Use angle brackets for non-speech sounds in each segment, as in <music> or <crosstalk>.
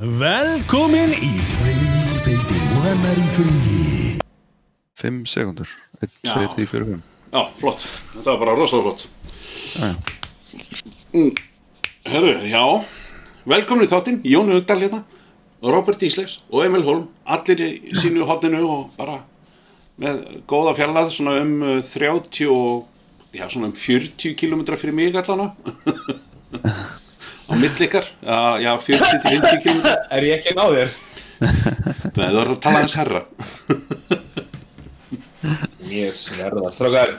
Velkomin í Freyfeiti og hennar í fríi 5 sekundur 1, Já. 2, 3, 4, 5 Já, flott. Þetta var bara rosalega flott. Mm. Herru, já. Velkomin í þáttinn, Jón Hugdal hérna, Robert Ísleifs og Emil Holm, allir í sínu hotninu og bara með góða fjallað, svona um uh, 30 og, já, svona um 40 km fyrir mig allana. <laughs> <laughs> Á milli ykkar, já, já 40 til 50 km. <laughs> Er ég ekki að ná þér? Nei, þú ert að tala hans herra. Ég <laughs> sverða, strákar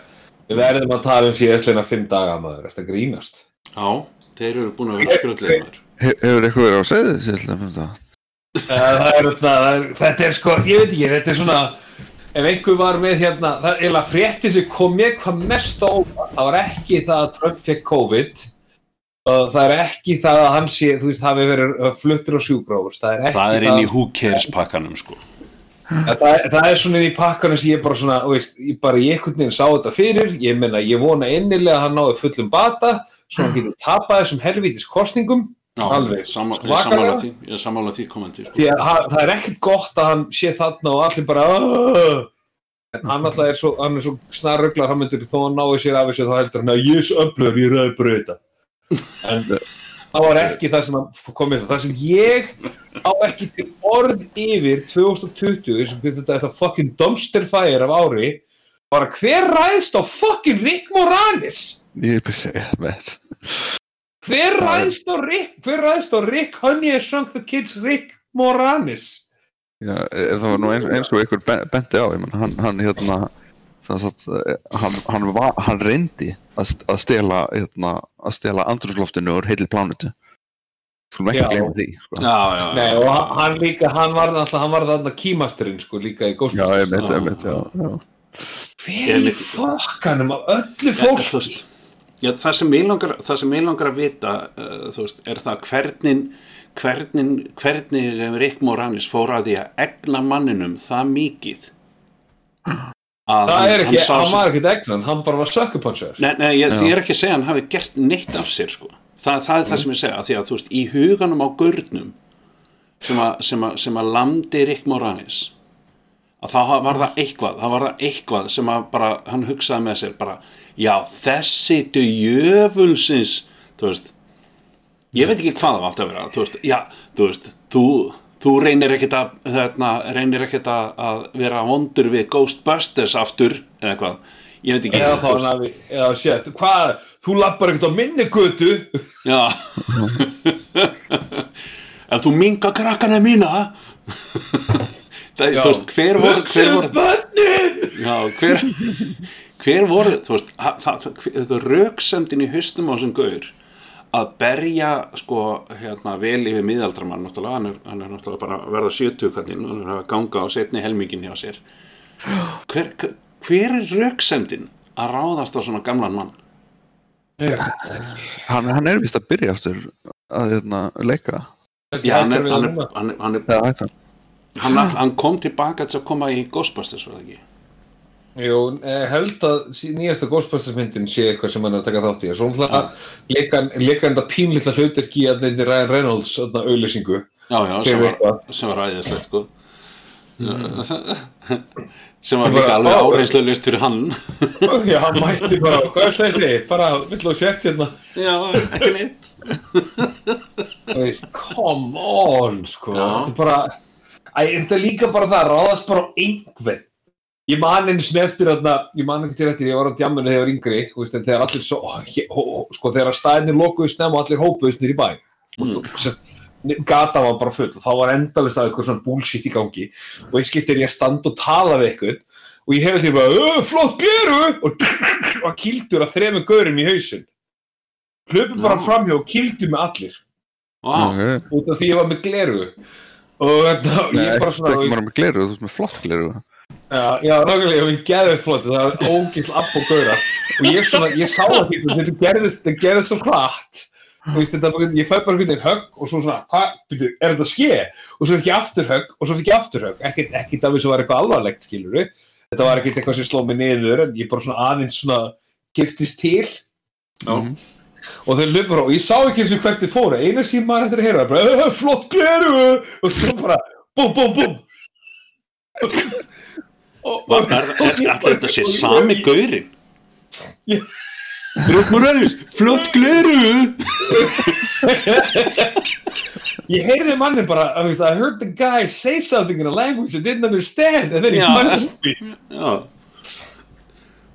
Við verðum að tala um síðastleina fimm daga maður, að grínast? Já, þeir eru búin að vera skröldlega maður. He- Hefur eitthvað verið á segðið síðan fyrir það? Það er, það er, þetta er sko, ég veit ekki, þetta er svona Ef einhver var með hérna, það er eiginlega frétti sem kom mér hvað mest á óvart. Það var ekki það að Trump fekk COVID og það er ekki það að hann sé, þú veist, hafi verið uh, fluttur á sjúgrófus Það er ekki Það er inn í who cares pakkanum, sko. Ja, það, er- það er svona inn í pakkanum sem ég bara svona, veist, ég bara ég einhvern veginn sá þetta fyrir, ég menna, ég vona innilega að hann náði fullum bata, svo hann getur tapað þessum helvítis kostningum, Já, alveg, sama, ég er svakalega. sammála því, ég er sammála því komandi, sko. að það er ekkert gott að hann sé þarna og allir bara, "Ugh." en hann alltaf er svo, hann er svo snarruglar, hann myndir þó hann náði sér af þessu þá heldur hann að ég er svo öflur, ég ræði bara þetta. En það var ekki það sem hann kom með það, sem ég á ekki til orð yfir 2020 sem þetta, þetta fucking dumpster fire af ári bara hver ræðst á fucking Rick Moranis? Ég er að segja það með. Hver ræðst á Rick hver ræðst á Rick Honey I Shrunk the Kids Rick Moranis? Já, e- það var nú eins, eins og ykkur be- benti á, ég menn, hann, hann hérna, sagt, eh, hann, hann, var, hann reyndi að, að stela, hérna, að stela andrúsloftinu úr heilli plánutu. Skulum ekki Já. gleyma því, sko. Já, já, Nei, og hann, hann líka, hann var náttúrulega hann var þarna kýmasturinn sko líka í já. hver í fokkanum af öllu fólk já, það sem ég langar, það sem ég langar að vita uh, veist, er það hvernig hvernig, hvernig Rick Moranis fór að því að egna manninum það mikið að það er ekki, hann sem- var ekkert egnan hann bara var sökkupuncher. Nei, nei ég, ég er ekki að segja að hann hafi gert neitt af sér sko. Þa, það er það sem ég segja af því að þú veist, í huganum á gurnum sem að, sem að, sem að landi Rick Moranis að þá var það eitthvað það var það eitthvað sem að bara hann hugsaði með sér bara, já þessi djöfulsins þú veist. Ég veit ekki hvað það var allt að vera þú veist, já, þú veist, þú þú reynir ekkert að þarna, reynir ekkert að, vera vondur við Ghostbusters aftur eða hvað, ég veit ekki. Eða þá hann hafi, eða shit, hvað? Þú lappar ekkert á minni götu? Já. Ef þú minga krakkana mína. Það, Já. þú veist, hver voru hver voru, já, hver, hver voru þú veist, það, það, það röksemdin í haustum á þessum gaur að berja sko hérna vel yfir miðaldramann náttúrulega, hann er, hann er náttúrulega bara að verða 70 kallinn, hann er að ganga á setni helmingin hjá sér. Hver, hver er röksemdin að ráðast á svona gamlan mann? Hann, hann er vist að byrja aftur að, hérna, leika. Já, hann, er, hann, er, hann, er, hann, er, Það hætti hann. hann, all- kom tilbaka til að koma í Ghostbusters var það ekki Jú, eh, held að nýjasta Ghostbusters myndin sé eitthvað sem hann er að taka þátt í. Svo hann leika leika enda pínlítla hlutverki að neyndi Ryan Reynolds þarna auðlýsingu já, já, sem sem var ræðislegt sko. sem var líka Bara, alveg ó, áreinslu list fyrir hann. <laughs> Já, hann mætti bara, hvað er þessi? Bara, vill þú sért hérna? Já, ekki neitt. Come on, sko. Já. Þetta er bara Æ, þetta er líka bara það, ráðast bara á einhvern Ég man einu sem eftir þarna, ég man ekki til eftir, ég var á djamminu þegar ég var yngri, þú veist, þegar allir svo, ó, sko, þegar staðinni lokuðu snemma og allir hópuðust nýr í bæ, sérst, gata var bara full og þá var endalist að eitthvað svona bullshit í gangi og ég skiptir ég að standa og tala við eitthvað og ég hefði því bara, "Ö, flott gleru og, <laughs> og kildur að þremu gaurum í hausinn hlupum bara Já. framhjá og kildur með allir Vá, Ok. út af því ég var með gleru og þetta, og Nei, ég bara ekki svona ekki þú bara með gleru, þú veist með flott gleru. Já, nákvæmlega, ég var geðið flott það var ógill app og gaura og ég svona, ég sá það ekki, þetta gerðist þetta gerðist svo hratt. Þú veist, þetta, ég fæ bara hvernig högg og svo svona, hvað, byrju, er þetta ske? Og svo fikk ég aftur högg og svo fikk ég aftur högg. Ekkert, ekkert af þessu var eitthvað alvarlegt, skilur þetta var ekkert eitthvað sem sló mig niður en ég bara svona aðeins svona giftist til. Já, Mhm. og þau löpur á, ég sá ekki eins og hvert þið fóru. Eina sem maður eftir að heyra bara, "Eh, flott gleru! Og svo bara, búm, búm, búm er, er, er þetta sé sami gaurinn? Ég- Rúkmur Ræðis, flott gleru ég heyrði mannin bara, I, heard the guy say something in a language I didn't understand and then he Já. punched me Já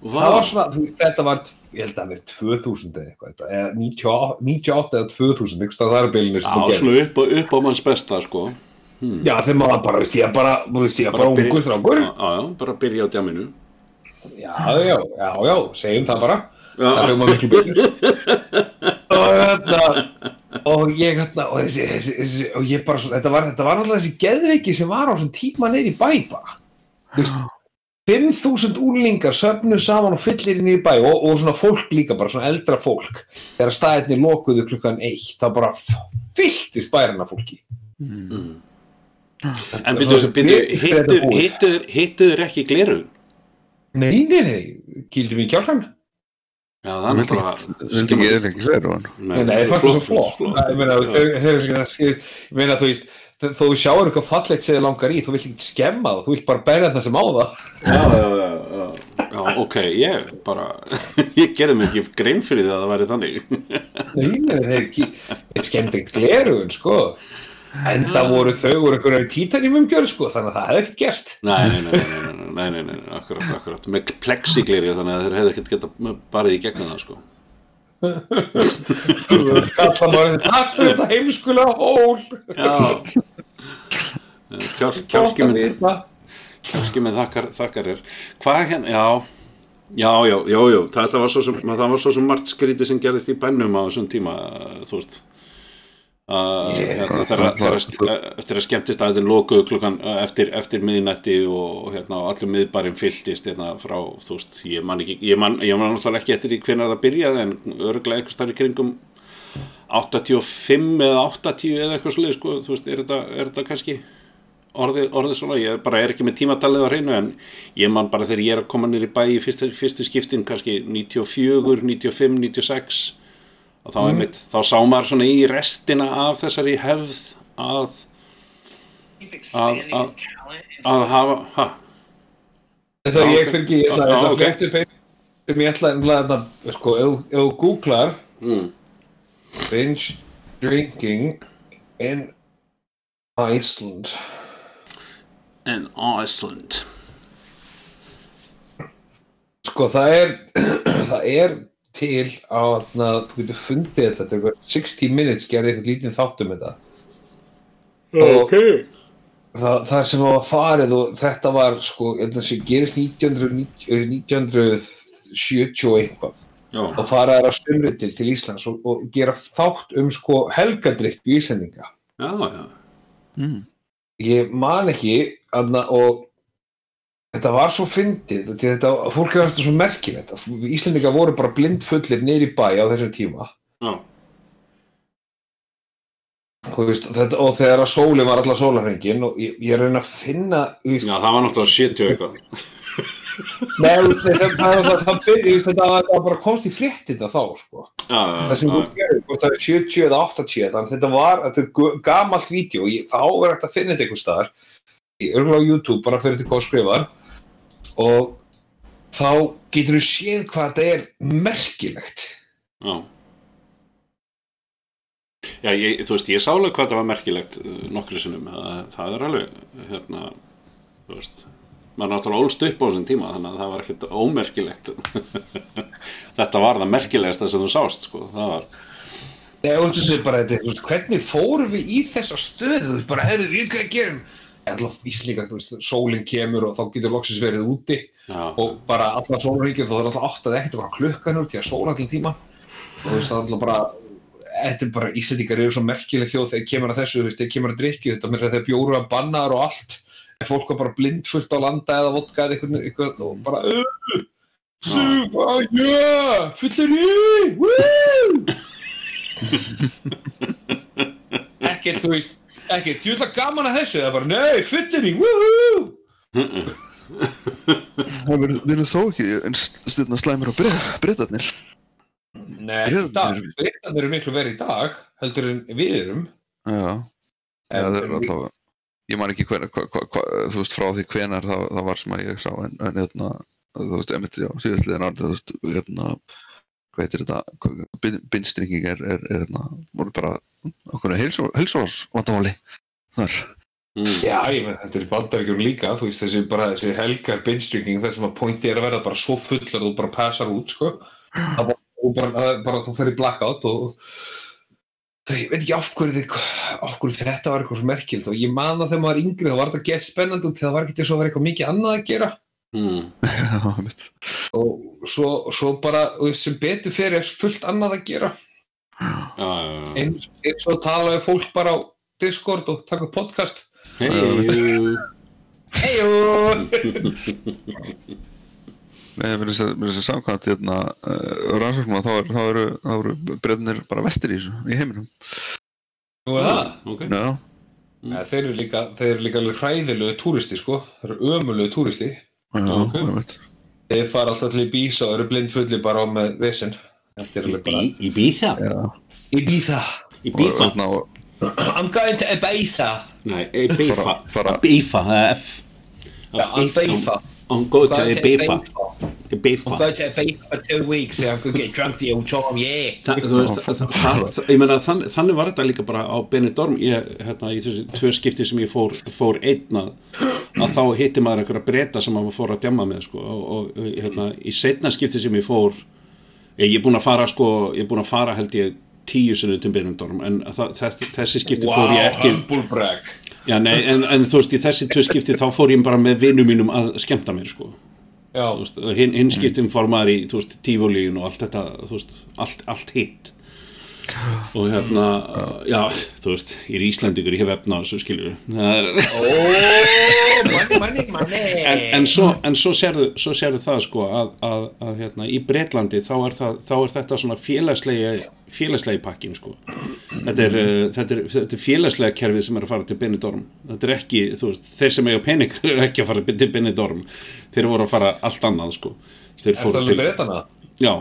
það var svona, þetta var ég held að það verið 2000 eða eitthvað eða 98, 98 eða 2000 einhvers staðar þar á bilinu sem Já, það gerðist. svona upp, á- upp á manns besta sko Já, þegar maður bara, veist, ég bara, þú veist, ég bara ungur strákur. Já, já, bara byrja á djaminu Já, já, já, já, segjum það bara. Já. Það fyrir maður miklu betur. <laughs> og hérna, og ég hérna, og þessi, þessi, og ég bara, þetta var, þetta var náttúrulega þessi geðveiki sem var á svona tíma neyri bæ bara. Þú veist, 5.000 úlingar söfnu saman og fyllir inn í bæ og, og svona fólk líka, bara svona eldra fólk. Þegar staðinni lokuðu klukkan eitt, það bara fylltist bærina fólki. En er hittuður hittuður ekki gleru? Nei, nei, nei, kýldum í kjálfan. Já, það er náttúrulega vildi ekki eða ekki hann Nei, nei, ég fannst það svo flott. Ég meina, það þú veist, þó þú sjáur eitthvað fallegt sem þið langar í, þú vilt ekki skemma það, þú vilt bara berja það sem á það. Já, já, já, já, já, ok, ég bara, <laughs> ég gerði mig ekki grein fyrir því að það væri þannig. Nei, nei, þeir ekki, þeir skemmdi ekkert glerugun, sko. Enda ah. voru þau úr einhverjum títanjumum gjörð sko, þannig að það hefði ekkert gæst. Nei, nei, nei, nei, nei, nei, akkurat, akkurat. Með plexiglir ég þannig að þeir hefði ekkert geta barið í gegna það sko. Kalla maður, takk fyrir þetta heimskulega hól. Já, eh, kjálkjum með þakkar er. Hvað hérna, já, já, já, já, já, það var svo sem margt skrítið sem gerðist í bennum á þessum tíma, eh, þú veist eftir að skemmtist aðeins lokuðu klukkan uh, eftir, eftir miðnætti og hérna, og allur miðbærin fylltist hérna, frá, þú veist, ég man ekki ég man, ég man náttúrulega ekki eftir því hvenær það byrjaði en örgulega einhvers þar í kringum 85 eða 80 eða eitthvað svolítið, sko, þú veist, er þetta, er þetta kannski orðið, orðið svona, ég bara er ekki með tímatalið á hreinu en ég man bara þegar ég er að koma nýr í bæ í fyrstu, fyrstu skiptin kannski 94, 95, 96 og þá, mm. einmitt, þá sá maður svona í restina af þessari hefð að að, að, að hafa ha, Þetta er ég fyrir ekki, ég ætla að einu sem ég ætla að, sko, ef þú googlar mm, binge drinking in Iceland. In Iceland. Sko það er <clears throat> það er til að þú getur fundið þetta þetta er eitthvað 60 minutes gerði eitthvað lítinn þátt um þetta. Og það, það sem var farið og þetta var sko ég held að sem gerist 1990, eh, 1970 og eitthvað. Já, og fara þær að stumri til til Íslands og, og gera þátt um sko helgadrykku Íslandinga já, já. Ég man ekki aðna, og þetta var svo fyndið þetta, fólk er alltaf svo merkilegt. Að Íslandinga voru bara blindfullir í bæ á þessum tíma. Já, Þú veist, þetta, og þegar að sólin var allar sólarhengin og ég, ég reyna að finna veist, já, það var náttúrulega 70 eitthvað. Nei, það, það, það, það, það, þetta bara komst í fréttina þá sko. já, já, það sem já, þú hvort það er 70 eða 80 þannig þetta var, þetta er gamalt vídeo og þá er hægt að finna þetta einhvers staðar. Í örgulega á YouTube, bara fyrir til hvað skrifar og þá getur þú séð hvað þetta er merkilegt. Já. Já, ég, þú veist, ég sá alveg hvað það var merkilegt uh, nokkru sinnum, það, það er alveg hérna, þú veist maður náttúrulega ólst upp á þessum tíma þannig að það var ekkert ómerkilegt. <laughs> Þetta var það merkilegasta sem þú sást sko, það var Nei, þú veist bara þetta, hvernig fórum við í þessa stöðu, bara, herðu, við hvað gerum alltaf íslíka, þú veist, sólinn kemur og þá getur loksins verið úti. Já, og bara allar sólarhengir, þá er alltaf átt að ekkert hvað klukkan úr til að sóla allir tíma og þú veist, það er alltaf bara þetta er bara, Íslandingar eru svo merkileg þjóð þegar kemur að þessu, þú veist, þegar kemur að drikki þetta með þess að þeir bjóru að bannar og allt. En fólk var bara blindfullt á landa eða vodka eða eitthvað, eitthvað og bara uh, Sug, oh yeah, fullir í <laughs> ekkert, þú veist ekkert, ég ætla gaman að þessu það er bara, nei, fullir í, woo Það <laughs> verður- þó ekki eins stundna slæmur á breytarnir Nei, ekki Breitarnir eru miklu verið í dag heldur en við erum. Já, En- það er en- alltaf ég man ekki hva, þú veist frá því hvenar það, var sem að ég sá en, en hérna, þú veist, emitt já, síðastliðin árið, þú veist, hérna hvað heitir þetta, bindstrynging er, er, er hérna, voru bara okkur heilsóðars vandamáli þar, mm. Já, ég með, þetta er bandaríkjum líka, þú veist, þessi bara, þessi helgar binge-drinking, þess að pointi er að verða bara svo full að þú bara passar út, sko. Það bara, bara, er þú fer í blackout og ég veit ekki af hverju, af hverju þetta var eitthvað svo merkilt og ég man að þegar maður var yngri þá var þetta gett spennandi út þegar það var ekki þess að vera eitthvað mikið annað að gera Mm. <laughs> og svo, svo bara, þú veist, sem betur fyrir er fullt annað að gera. Eins, eins og tala við fólk bara á Discord og taka podcast. Hey, Heyo! Nei, mér finnst að- mér finnst að samkvæmt hérna, uh, rannsóknum að þá, er, þá eru, þá eru breyðnir bara vestir í í heiminum. Nú er það. Ok. Já, Ja, þeir eru líka, þeir eru líka alveg hræðilegu túristi sko, þeir eru ömulegu túristi. Já, Ok. þeir fara alltaf til Ibiza og eru blindfulli bara á með vesen Ibiza, hérna, og- I'm going to Ibiza. Nei, bara- Bífa, það er F. Ibiza. I'm going to Going to Bífa. I'm going to Ibiza for two weeks so I could get drunk the old time, yeah ég meina þann, þannig var þetta líka bara á Benidorm. Ég, hérna, í þessu tvö skipti sem ég fór, fór einn að, að þá hitti maður einhverja breyta sem maður fór að djamma með sko, og, og hérna, í setna skipti sem ég fór ég, ég er búinn að fara sko, ég er búinn að fara held ég tíu sinni til Benidorm en þessi skipti fór ég ekki já, nei, en, en þú veist, í þessi tvö skipti þá fór ég bara með vinum mínum að skemmta mér sko. Hinn, hinn skiptum fór maður í tífólíun og allt þetta veist, allt, allt hitt og hérna já, þú veist, ég er Íslandingur ég hef efna á þessu skiljur <laughs> en, oh, money, money, money en, svo, en svo sérðu svo sérðu það sko að, að, að hérna, í Bretlandi þá er, það, þá er þetta svona félagslegi félagslegi pakkin sko. Þetta er, uh, þetta er, þetta er félagslega kerfið sem er að fara til Benidorm. Þetta er ekki, þú veist, þeir sem eiga pening <laughs> er ekki að fara til Benidorm. Þeir voru að fara allt annað sko. Þeir Er það alveg til, breytana? já,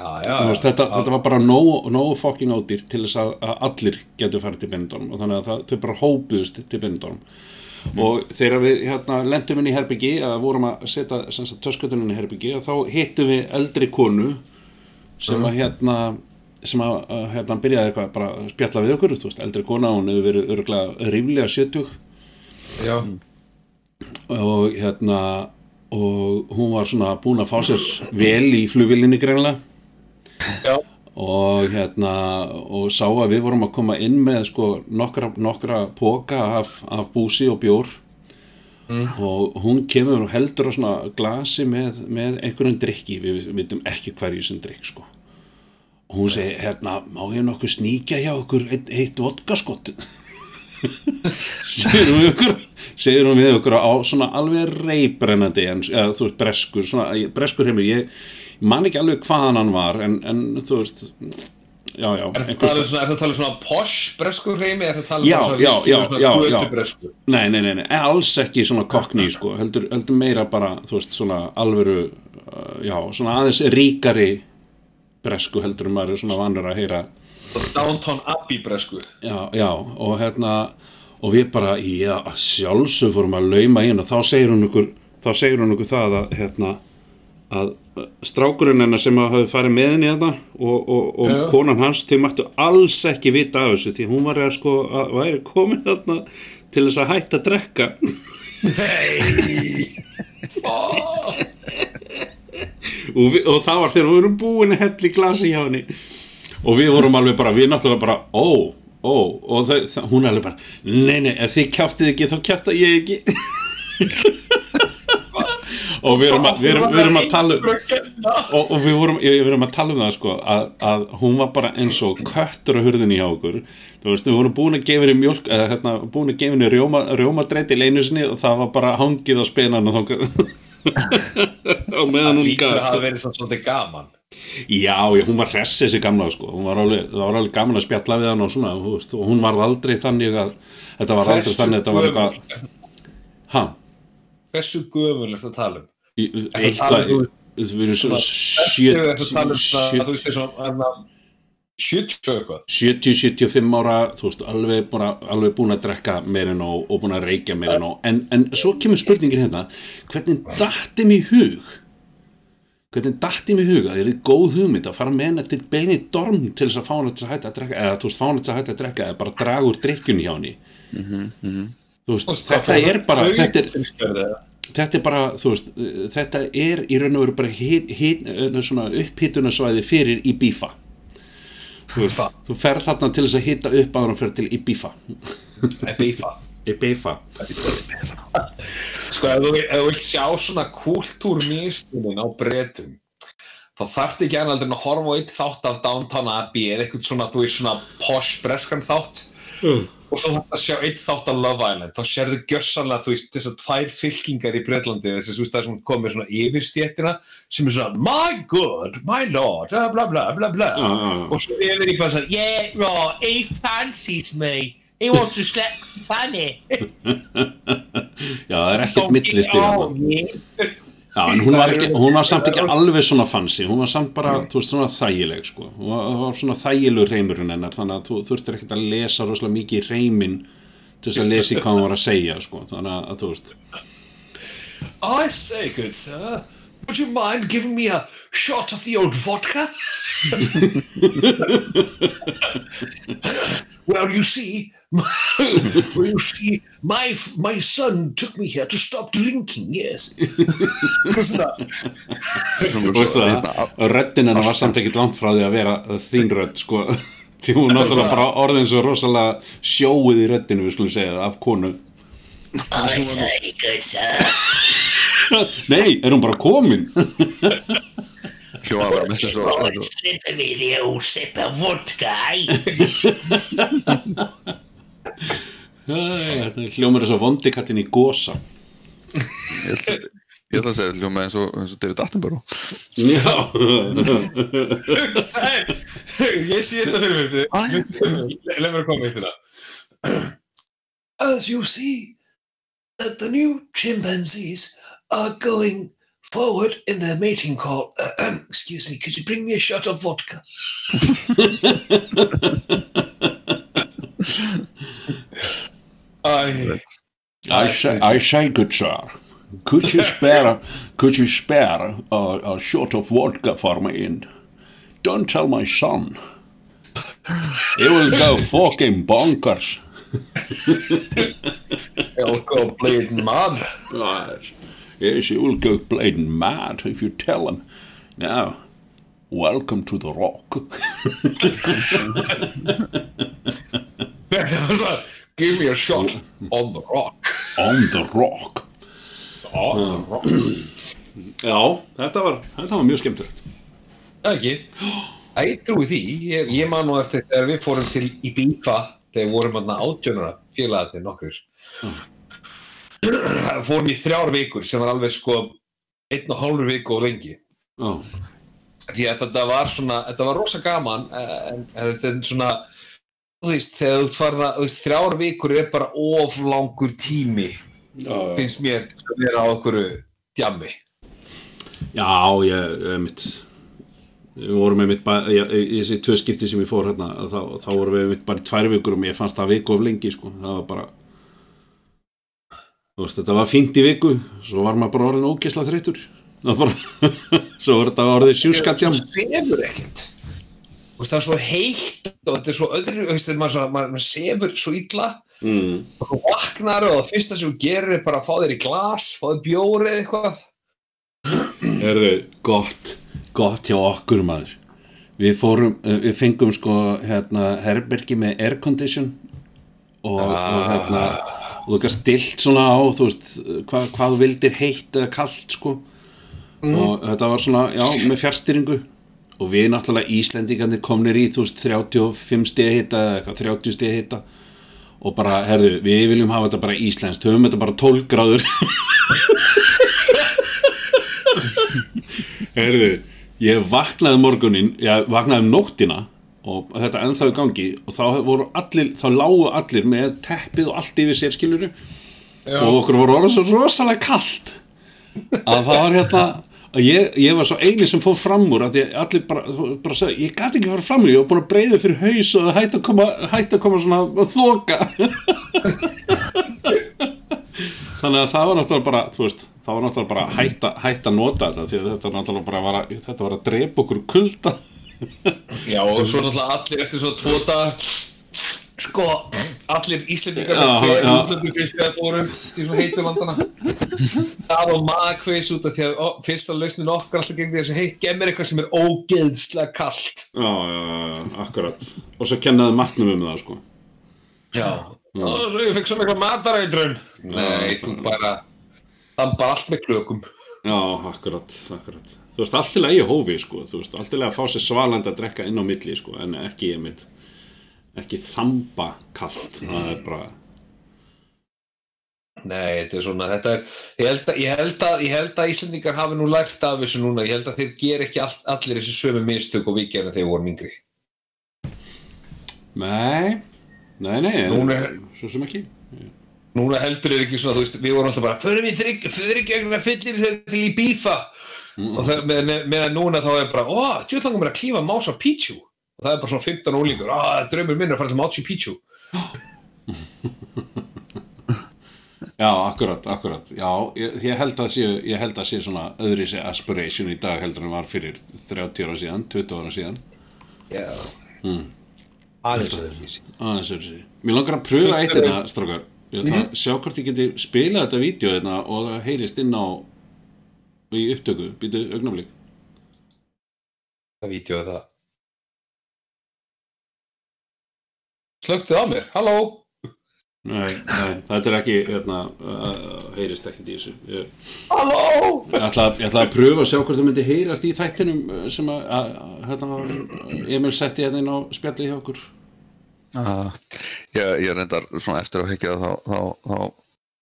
Já, já, veist, þetta, þetta var bara nógu no fucking ódýrt til þess að, að allir getur farið til Benidorm og þannig að það, þau bara hópuðust til Benidorm og þegar við hérna, lendum inn í herbyggi að vorum að setja töskutunum inn í herbyggi og þá hittum við eldri konu sem að hérna sem að, hérna byrjaði eitthvað bara að spjalla við okkur, þú veist, eldri kona hún hefur verið örgulega ríflega 70 já. og hérna og hún var svona búin að fá sér vel í flugvillinni greinlega Já. og hérna og sá að við vorum að koma inn með sko nokkra, nokkra póka af, af búsi og bjór. Og hún kemur og heldur á svona glasi með, með einhverjum drikki, við veitum ekki hverju sem drikk sko. Og hún segi, hérna, má ég nokkuð sníkja hjá okkur eitt, eitt vodkaskott <laughs> segir hún við okkur segir hún við okkur á svona alveg reybrennandi en, eða, þú veist, breskur svona, breskur heimur, ég, ég man ekki alveg hvaðan hann var en, en þú veist já, já, Er það einhvers talað um svona, svona posh bresku hreimi, er það talað Já, um svona já, svona já, götu já. bresku? Nei, nei, nei, nei, alls ekki svona kokni sko, heldur, heldur meira bara, þú veist, svona alvöru, uh, já, svona aðeins ríkari bresku heldur maður er svona vanur að heyra Downtown Abbey bresku. já, já, og hérna og við bara, já, sjálfsög fórum að lauma inn og þá segir hún okkur þá segir hún okkur það að hérna, að strákurinn hennar sem hafi farið með henni þetta og, og, og Já. konan hans, þau mættu alls ekki vita af þessu, því hún var að sko að væri komin þarna til þess að hætta að drekka. Og, við, og það var þegar við vorum búin að hella í glasi hjá henni. Og við vorum alveg bara, við náttúrulega bara ó, ó, og þau, það, hún alveg bara nei, nei, ef þið kjáftið ekki þá kjáfta ég ekki <laughs> og við erum, við, erum, við erum að tala um og, og við vorum, við erum að tala um það sko, að, að hún var bara eins og köttur á hurðinni hjá okkur. Þú veist, við vorum búin að gefa henni mjólk eða hérna, búin að gefa henni rjóma, rjómadreit í leinu sinni og það var bara hangið á þangað. <laughs> Og meðan hún Lítur að gat. hafa verið svolítið gaman. Já, já, hún var hress þessi gamla sko. hún var alveg, það var alveg gaman að spjalla við hann og svona, þú veist, og hún var aldrei þannig að þetta var aldrei þannig að þetta var eitthvað ha, Hversu gömul er það að tala um? Er eitthvað við erum svona Ég er að tala um svona, sjö- þú veist, þessum, 70 og eitthvað. 70-75 ára þú veist, alveg, bara, alveg búin að drekka meir en og, og búin að reykja meir en og en, en svo kemur spurningin hérna hvernig datti mér í hug? Hvernig datti mér í hug að það er góð hugmynd að fara með henni til beini dorm til þess að fá henni til að hætta að drekka eða þú veist, fá henni til að hætta að drekka eða bara draga úr drikkjunni hjá henni? Þú veist, þetta er bara þetta er... þetta er bara, þú veist, þetta er í raun og veru bara hit, hit, svona upphitunarsvæði fyrir Ibiza. Þú veist, þú ferð þarna til þess að hita upp áður og ferð til Ibiza. Ibiza. <laughs> Ibiza. Sko, ef þú, ef þú vilt sjá svona kultúrmístunin á bretum, þá þarftu ekki annað að horfa á eitt þátt af Downtown Abbey eða eitthvað svona, þú veist, svona posh breskan þátt og svo að sjá eitt þátt af Love Island, þá sérðu gjörsanlega, þú veist, þessar tvær fylkingar í Bretlandi, þessi, þú veist, það er svona komið svona yfirstjættina sem er svona, my good, my lord, bla bla bla bla já. og svo yfir í bara svona, yeah, right, he fancies me, he wants to slap funny. <laughs> já, það er ekkert millistig þarna yeah. Já, en hún var, ekki, hún var samt ekki alveg svona fancy hún var samt bara, þú veist, svona þægileg sko. hún var, var svona þægilur reymurinn hennar þannig að þú þurftir ekkert að lesa rosalega mikið í reyminn til þess að lesa í hvað hún var að segja sko. þannig að, þú veist I say, good sir, would you mind giving me a shot of the old vodka? <laughs> well, you see, <laughs> well, you see, my my son took me here to stop drinking. Yes. Þú veist það, röddinn hennar var samt ekkert langt frá því að vera þín rödd sko, <laughs> því hún náttúrulega bara orðin svo rosalega sjóið í röddinu við skulum segja það, af konu I say, good sir. Nei, er hún bara komin? Eins og Oh, slip me the old sip of vodka? Þetta hljómar þess að vondi kallin í gósa ég ætla að segja hljóma eins og, eins og David Attenborough. Já. Ég sé þetta fyrir mér Leð mér að koma í þetta As you see that the new chimpanzees are going forward in their mating call. Uh, <clears throat> excuse me, could you bring me a shot of vodka? <laughs> Æ, I say, I say good sir Could you spare Could you spare a, a shot of vodka for me and don't tell my son? He will go <laughs> fucking bonkers. I'll go bleeding mad. Yes, yes, he will go bleeding mad if you tell him. Now, welcome to the rock. <laughs> Give me a shot on the rock On the rock. On the rock Já, þetta var, þetta var mjög skemmtilegt. Það ekki Æ, ég trúi því, ég, ég man nú eftir þegar við fórum til Ibiza þegar við vorum átjónara félagarnir nokkur <clears throat> fórum í þrjár vikur sem var alveg sko einn og hálfur viku og lengi. Já, því að þetta var svona, þetta var rosa gaman eh, en, en þetta er svona þú veist, þegar þú farin að þrjár vikur er bara of langur tími já, finnst mér að vera á okkur djammi. Já ég, mitt, við vorum með mitt, í þessi tvö skipti sem ég fór hérna, þá, þá vorum við mitt bara í tvær vikur og mér fannst það viku of lengi, sko, það var bara, þú veist, þetta var fínt í viku, svo var maður bara orðin ógesla þreyttur, það var bara, <laughs> svo var þetta orðið sjúskatjam. þú sefur ekkert það er svo heitt og þetta er svo öðru veist, maður, svona- maður, maður sefur svo illa Mm. og þú vaknar og það fyrsta sem þú gerir er bara að fá þér í glas fá þér bjóri eða eitthvað Herðu, gott, gott hjá okkur maður. Við fórum, uh, við fengum sko hérna herbergi með aircondition og, og hérna og þú gæst stilt svona á þú veist, hvað, hvað þú vildir heitt eða kallt sko. Og þetta var svona, já, með fjárstýringu og við náttúrulega Íslendingarnir komnir í þú veist 35 stiga hita eða eitthvað 30 stiga hita. Og bara, herðu, við viljum hafa þetta bara íslenskt, höfum þetta bara 12 gráður. <laughs> Herðu, ég vaknaði morgunin, ég vaknaði um nóttina og þetta ennþá í gangi og þá voru allir, þá lágu allir með teppið og allt yfir sér skiluru og okkur voru orðið svo rosalega kallt að það var hérna að ég, ég var svo eini sem fór fram úr að ég allir bara, bara sagði, ég gæti ekki fara fram úr ég var búin að breyða fyrir haus og hætti að koma hætti að koma svona þoka. <laughs> Þannig að það var náttúrulega bara þú veist, það var náttúrulega bara að hætta að nota þetta því að þetta náttúrulega bara var að, þetta var að drepa okkur kulda Já, og svo náttúrulega allir eftir svo tvo dag Sko, allir Íslendingar Já, já. útlöndu fyrst þegar fórum til svo heitu landana Það og magkveis út af því að ó, fyrsta lausnin okkar alltaf gengið þessu heitt gemur eitthvað sem er ógeðslega kalt. Já, já, já, já, akkurat. Og svo kennaði matnum um það sko. Já. Og ég fekk svona eitthvað matarætrun Nei, þú bara Það bara allt með klökum. Já, akkurat, akkurat Þú veist, allt til að ég hófi, sko. Þú veist, allt til að fá sér svalandi að drekka inn á milli, sko En ekki, ég mynd Ekki þamba kalt. Það er bara Nei, þetta er svona, þetta er, ég held að, ég held að, ég held að Íslandingar hafi nú lært af þessu núna, ég held að þeir ger ekki all, allir þessi sömu minnstök og við gerum þegar við vorum yngri. Nei, nei, nei Núna er- Svo sem ekki. Núna heldur er ekki svona, þú veist, við vorum alltaf bara, förum við þryggjögnuna fyllir þeir til í bífa og það, með, meðan núna þá er bara, ó, tjóðlangum er að klífa Mása Pítsjú og það er bara svona 15 ólíkur, ó, það er minn að fara til Mása Pítsjú. Já, akkurat, akkurat Já, ég, ég held að sé Ég held að sé svona öðri sé aspiration í dag heldur en var fyrir 30 ára síðan 20 ára síðan Já. Mm. Aðeins öðruvísi. aðeins öðru sér Mér langar að pröfa eitt hérna, strákar Ég ætla að sjá hvort ég geti spilað þetta vídeo hérna og það heyrist inn á í upptöku, býtu augnaflik Það vítjóðu það. Slögtuð á mér, halló? Nei, nei, þetta er ekki hérna, uh, heyrist ekkert í þessu Ég, Halló? ég, ætla, ég ætla að pröfa að sjá hvort það myndi heyrast í þættinum uh, sem að, að, að hérna, Emil setti hérna inn á spjalli hjá okkur Uh, ég, ég reyndar svona eftir að hekja þá, þá, þá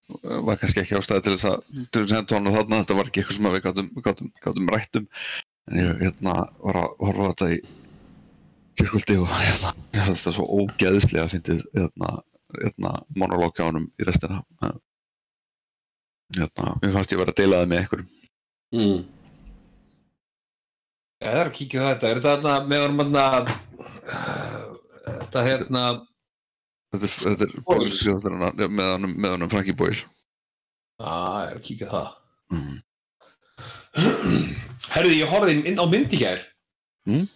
var kannski ekki ástæði til þess að til þess að honum þarna, þetta var ekki eitthvað sem að við gátum, gátum, gátum rætt um. En ég hérna var að horfa þetta í kyrkuldi og hérna ég fannst þetta svo ógeðslega að fyndið hérna, hérna honum í restina. Uh, hérna, mér fannst ég vera að deila það með einhverjum. Mm. Það er að kíkja þetta. Er þetta þarna með honum þarna, þetta hérna, þetta er, þetta er. Boys. með honum, með honum Frankie Boyle Já, ég er að kíkja á það. mm. <clears throat> Herðu, ég horfði inn á myndi hér. Mm.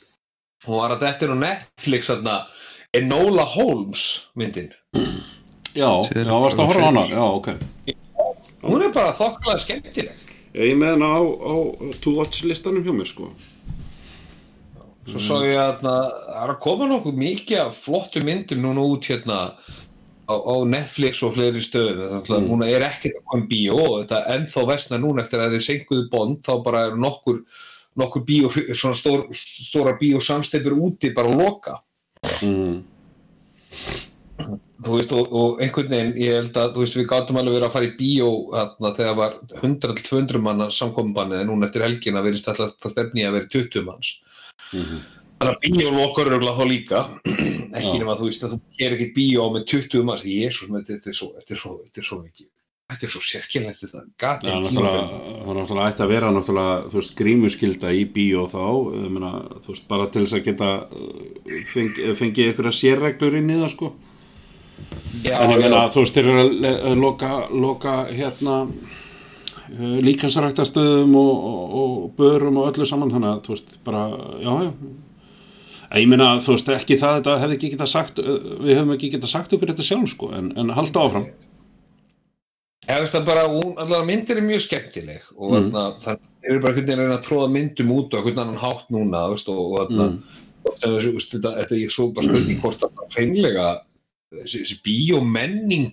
Hún var að þetta er á Netflix þarna, Enola Holmes myndin. Já, já, varst að horfa á hana Já, ok Hún er bara þokkalega skemmtileg. Ég með hana á, á to watch listanum hjá mér sko Svo sá ég að þarna, það er að koma nokkuð mikið flottu myndum núna út hérna á, á Netflix og fleiri stöðum. Þannig að núna er ekkert að koma bíó þetta ennþá vestna núna eftir að þið senkuðu bond þá bara er nokkur, nokkur bíó, svona stór, stóra bíó samstefur úti bara að loka. mm. þú veist, og, og einhvern veginn, ég held að, þú veist, við gátum alveg verið að fara í bíó þarna þegar var 100-200 manna samkominbanni en núna eftir helgina verðist alltaf það stefni að vera 20 manns. Þannig að bíó lokar örgulega þá líka, <clears throat> ekki nema þú veist að þú gerir ekkert bíó með 20 manns, jésús, þetta þetta er svo, þetta er svo, þetta er svo mikið, þetta er svo sérkennlegt þetta, gatið það er náttúrulega ætti að vera náttúrulega, þú veist, grímuskylda í bíó þá, ég meina, þú veist, bara til þess að geta uh, fengi, fengið einhverja sérreglur inn í það, sko. Já, en ég meina, já, þú veist, þeir eru að loka, loka hérna, líkansræktastöðum og, og, og börum og öllu saman, þannig að, þú veist, bara, já, já. Ég meina, þú veist, ekki það, þetta hefði ekki getað sagt, uh, við hefum ekki getað sagt okkur þetta sjálf, sko, en, en halda áfram. ég veist að bara, allavega myndir er mjög skemmtileg og Mm. það er bara veginn að reyna að tróða myndum út og einhvern annan hátt núna, veist, og, sem þessu, veist, þetta, er svo bara spurning hvort að hreinlega þessi, bíómenning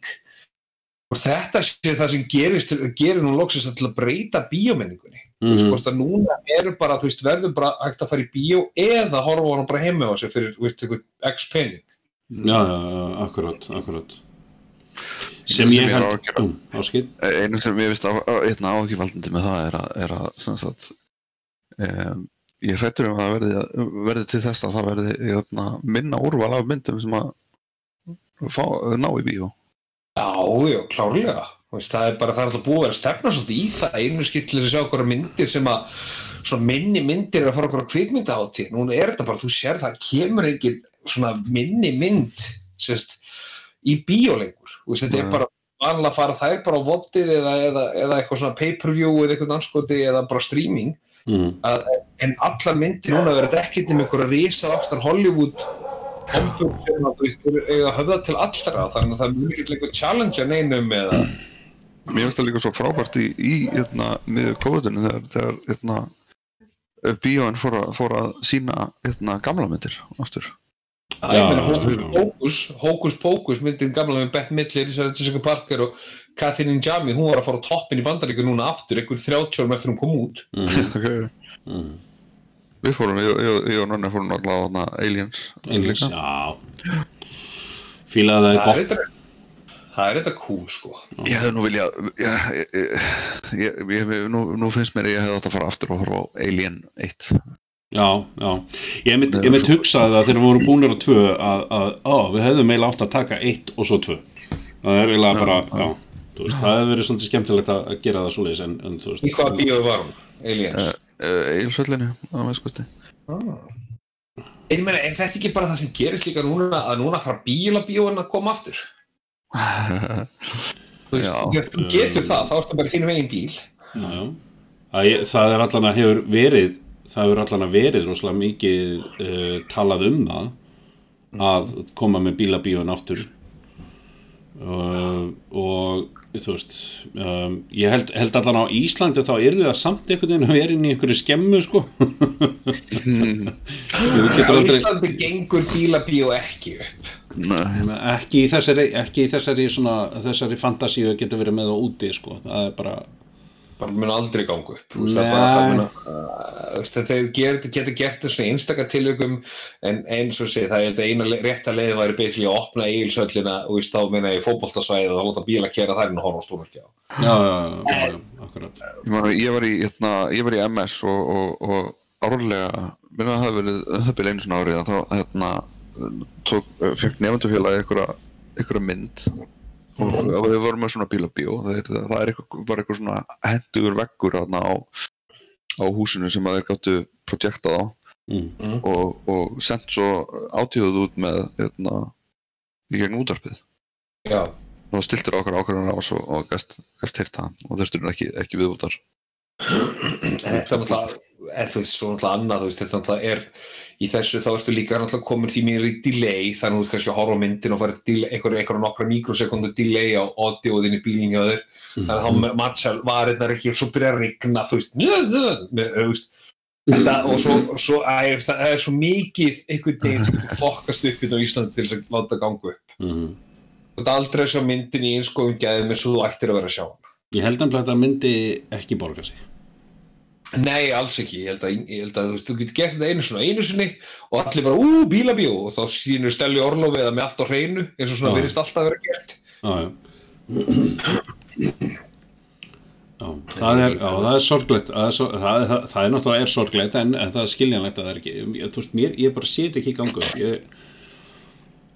og þetta sé það sem gerist gerir nú loksins til að breyta bíómenningunni. Mm Mhm. hvort að núna eru bara, þú veist, verður bara hægt að fara í bíó eða horfa á hann bara heima á sig fyrir, þú veist, einhvern x pening. Já, já, já, akkurat, akkurat. Sem Sem ég held, um, einu sem ég veist á, á, einna áhugivaldandi með það er að, er að sem sagt, um, ég hrættur um að verði, verði til þess að það verði hérna, minna úrval af myndum sem að fá, ná í bíó Já, já, klárlega. Veist, það er bara, það er alltaf búið að vera stefna svolítið í það. Einu skill til þess að sjá okkur myndir sem að svona minni myndir er að fara okkur á kvikmynda átti núna er þetta bara, þú sér það kemur ekki svona minni mynd sérst, í bíóleikur veist, þetta er bara vanlega að fara þær bara á vottið eða, eða, eða eitthvað svona pay-per-view eða eitthvað anskoti eða bara streaming. Mm. að, en allar myndir núna verður ekkert um einhverja risavakstar Hollywood kompur sem að þú eiga að höfða til allra þannig að það er mjög mikið eitthvað challenge að neinum eða Mér finnst það líka svo frábært í, í hérna, með kóðunum þegar, þegar hérna, bíóin fór, að- fór að sína hérna, gamla myndir aftur. Það meina Já, Hókus. Pókus, Hókus Pókus myndin gamla með Beth Midler, Jessica Parker og Catherine Njami, hún var að fara á toppin í bandaríku núna aftur, einhver 30 árum eftir hún kom út <laughs> Okay. Við fórum, ég, ég, ég og Nonni fórum alltaf á hana, Aliens. Líka. já fílaði það er bótt þetta Það er þetta cool sko Ég hefði nú viljað, ég, ég, ég, ég, ég, nú, nú finnst mér að ég hefði átt að fara aftur og horfa á Alien 1. Já, já, ég mitt, ég mitt hugsaði það þegar við vorum búinir á tvö að, að á, við hefðum eiginlega átt að taka eitt og svo tvö það er eiginlega bara, já, þú veist, það hefur verið svolítið skemmtilegt að gera það en þú Í veist, hvaða bíói var hún? Aliens Uh, Eilsvöllinni, á meðskosti. Ég meina, er þetta ekki bara það sem gerist líka núna að núna fara bílabíóin að koma aftur? <laughs> Þú veist, Já. þú getur það, þá ertu bara í þínum eigin bíl já, að það er allan að hefur verið það hefur allan að verið rosalega mikið uh, talað um það að koma með bílabíun aftur uh, og þú veist um, ég held, held allan á Íslandi þá er það samt einhvern veginn að vera inn í einhverju skemmu sko. Getur aldrei Íslandi gengur bílabíó ekki upp. Ekki í þessari, ekki í þessari, svona, þessari fantasíu að geta verið með á úti sko. það er bara bara mun aldrei ganga upp Þú veist, það Nei. bara það mun að geta gert það svona einstaka tilökum en eins og sé það er eina le- rétta leið væri basically að opna eigilsöllina og þá meina ég fótboltasvæðið og láta bíla kera þær en að horfa á já, já, já, ég, var í, hérna, ég var í MS og, og, og árlega, mér að það það byrja einu svona árið að þá hérna, tók, fekk nefndufélagi einhverja, einhverja mynd og, og við vorum með svona bílabíó það er, það er eitthvað, bara eitthvað svona hendugur veggur þarna á, á húsinu sem að þeir gáttu projektað á. Mm. og, og sendt svo átíðuð út með hérna, í gegn útarpið Já, og stiltur okkar ákvarðan á og, og gæst, gæst heyrt það. Og þurftur ekki, ekki viðbútar þetta er náttúrulega er þú veist, svo náttúrulega annað, þú veist, þetta náttúrulega er í þessu þá ertu líka náttúrulega komin því mér í delay, þannig að þú ert kannski að horfa á myndin og fara einhverju nokkra mikrosekundu delay á audioðin í bílinn hjá þér. Þannig að þá matcha varirnar ekki og svo byrja að rigna, þú veist, þú Þetta, og svo, svo það er svo mikið einhvern veginn sem getur fokkast upp hérna á Íslandi til þess að láta ganga upp. Mm. þú ert aldrei sjá myndin í eins góðum gæðum eins og þú ættir að vera að sjá hana. Ég held að þetta myndi ekki borga sig Nei, alls ekki, ég held að, ég held að þú, þú getur gert þetta einu svona einu sinni og allir bara, ú, bílabíó og þá sýnur Stelli Orlofi eða með allt á hreinu eins og svona Já. virðist alltaf vera gert. Já, já. Það er, já, það er sorglegt. Það er, svo, það, það, það er náttúrulega er sorglegt en, en það er skiljanlegt að það er ekki. Ég, þú veist, mér, ég bara set ekki í gangu ég,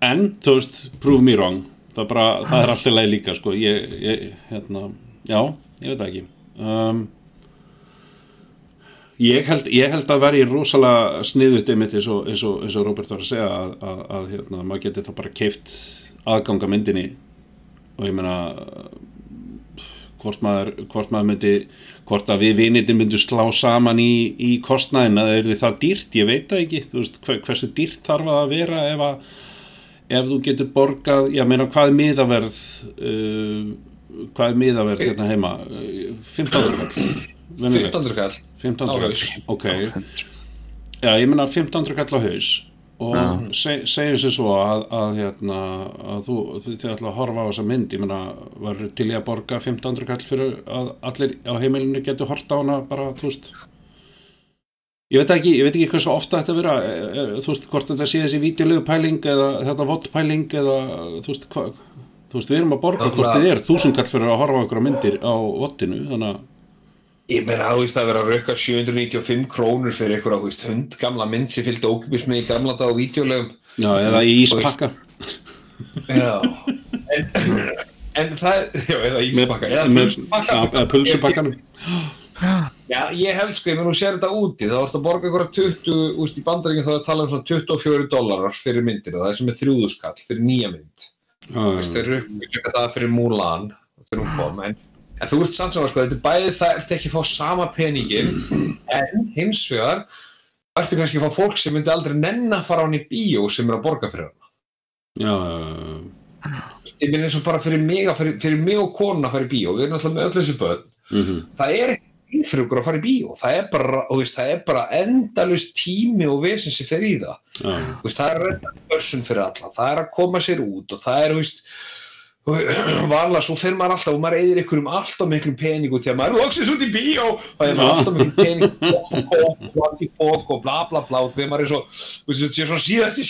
en, þú veist, prove me wrong. Það, bara, það er alltaf leið líka sko. ég, ég, hérna, já, ég veit ekki. Um, Ég held, ég held að vera í rosalega sniðut einmitt eins og, eins og, eins og Robert var að segja að, að, að hérna, maður geti þá bara keift aðganga myndinni. Og ég menna hvort maður, hvort maður myndi hvort að við vinnitin myndum slá saman í, í kostnæðin að er það dýrt? Ég veit það ekki, þú veist hversu dýrt þarf að vera ef að ef þú getur borgað, ég meina hvað er miðaverð uh, hvað er miðaverð hérna heima? 15 ára 1500 kall. 1500 kall, ok. Já, ég minna 1500 kall á haus. Og ja. se, segjum sér svo að, að, hérna, að þú, þið ætla að horfa á þessa mynd, ég minna var til ég að borga 1500 kall fyrir að allir á heimilinu getur horta á hana bara, þú veist? Ég veit ekki, ég veit ekki hvað svo ofta þetta vera er, er, þú veist, hvort þetta sé þessi videolegu pæling eða þetta vott pæling eða þú veist, hvað, þú veist, við erum að borga hvort þið er, þúsund kall fyrir að horfa á einhverja myndir á vottinu, þannig að Ég meina, þú veist, að vera að rauka 795 krónur fyrir einhverja, þú veist, hund gamla mynd sem fylgdi ókipis með í gamla dag á vídeolegum já, eða í íspakka. Já, en en það, já, eða með, íspakka eða pulsupakka. eða pulsupakkanum. Já, ég held sko, ef þú sér þetta úti þá ertu að borga ykkur 20, úst, í bandaríkjum þá er að tala um svona 24 dólarar fyrir myndina, það er sem er þrjúðuskall fyrir nýja mynd. Veist, þeir eru uppbyggja það fyrir Mulan þegar hún kom, en, en þú ert samt sem að sko, þetta er bæði það ertu ekki að fá sama peningin en hins vegar ertu kannski að fá fólk sem myndi aldrei nenn að fara á hann í bíó sem er að borga fyrir hann já, ég minn eins og bara fyrir mig, að fyrir, fyrir mig og konun að fara í bíó, við erum alltaf með öll þessu börn. Mhm, það er ekki fyrir okkur að fara í bíó það er bara, veist, það er bara endalust tími og vesen sem fer í það. Þú veist, það er redda börsun fyrir alla það er að koma sér út og það er veist, <clears throat> vanlega svo fer maður alltaf og maður eyðir ykkur um alltaf miklum pening út því að maður loksins út í bíó. Það er maður alltaf miklum pening og og og bla bla bla. Og þegar maður er svo, veist, er svo síðasti.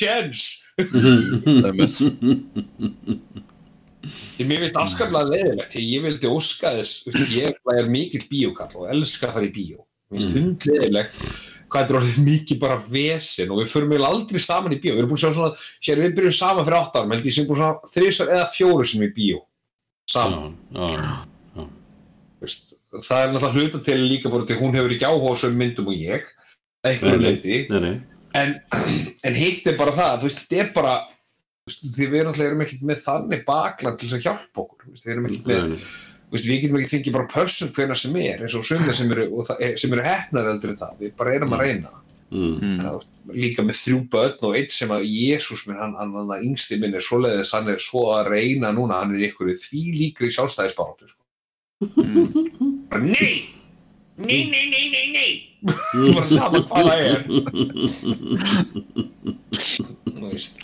Ég <laughs> mér finnst afskaplega leiðilegt því ég vildi óska þess, ég er mikill bíókall og elska að fara í bíó. Mér finnst hund leiðilegt hvað þetta er orðið mikið bara vesen og við förum eiginlega aldrei saman í bíó, við erum búin að sjá svona sér við byrjum saman fyrir 8 árum, held ég sem búin svona þrísar eða fjóru sem í bíó saman, já, já, þú veist það er náttúrulega hluta til líka bara til hún hefur ekki áhuga á söm myndum og ég eitthvað leiti en, en hitt er bara það, þú veist, þetta er bara þú veist, því við erum ekkert með þannig bakland til þess að hjálpa okkur. Við erum ekkert með veist, við getum ekki fengið bara pössun hvena sem er eins og sumir sem eru, sem eru hefnar eldur en það, við bara erum að reyna Mm. Mm. Það, líka með þrjú börn og eitt sem að Jésús minn, hann, hann, hann yngsti minn er svoleiðis, hann er svo að reyna núna, hann er ykkur því líkri sjálfstæðisbaráttu sko. Mm. bara nei Nei, nei, nei, nei, nei. þú bara sama hvað það er <laughs> Þú veist,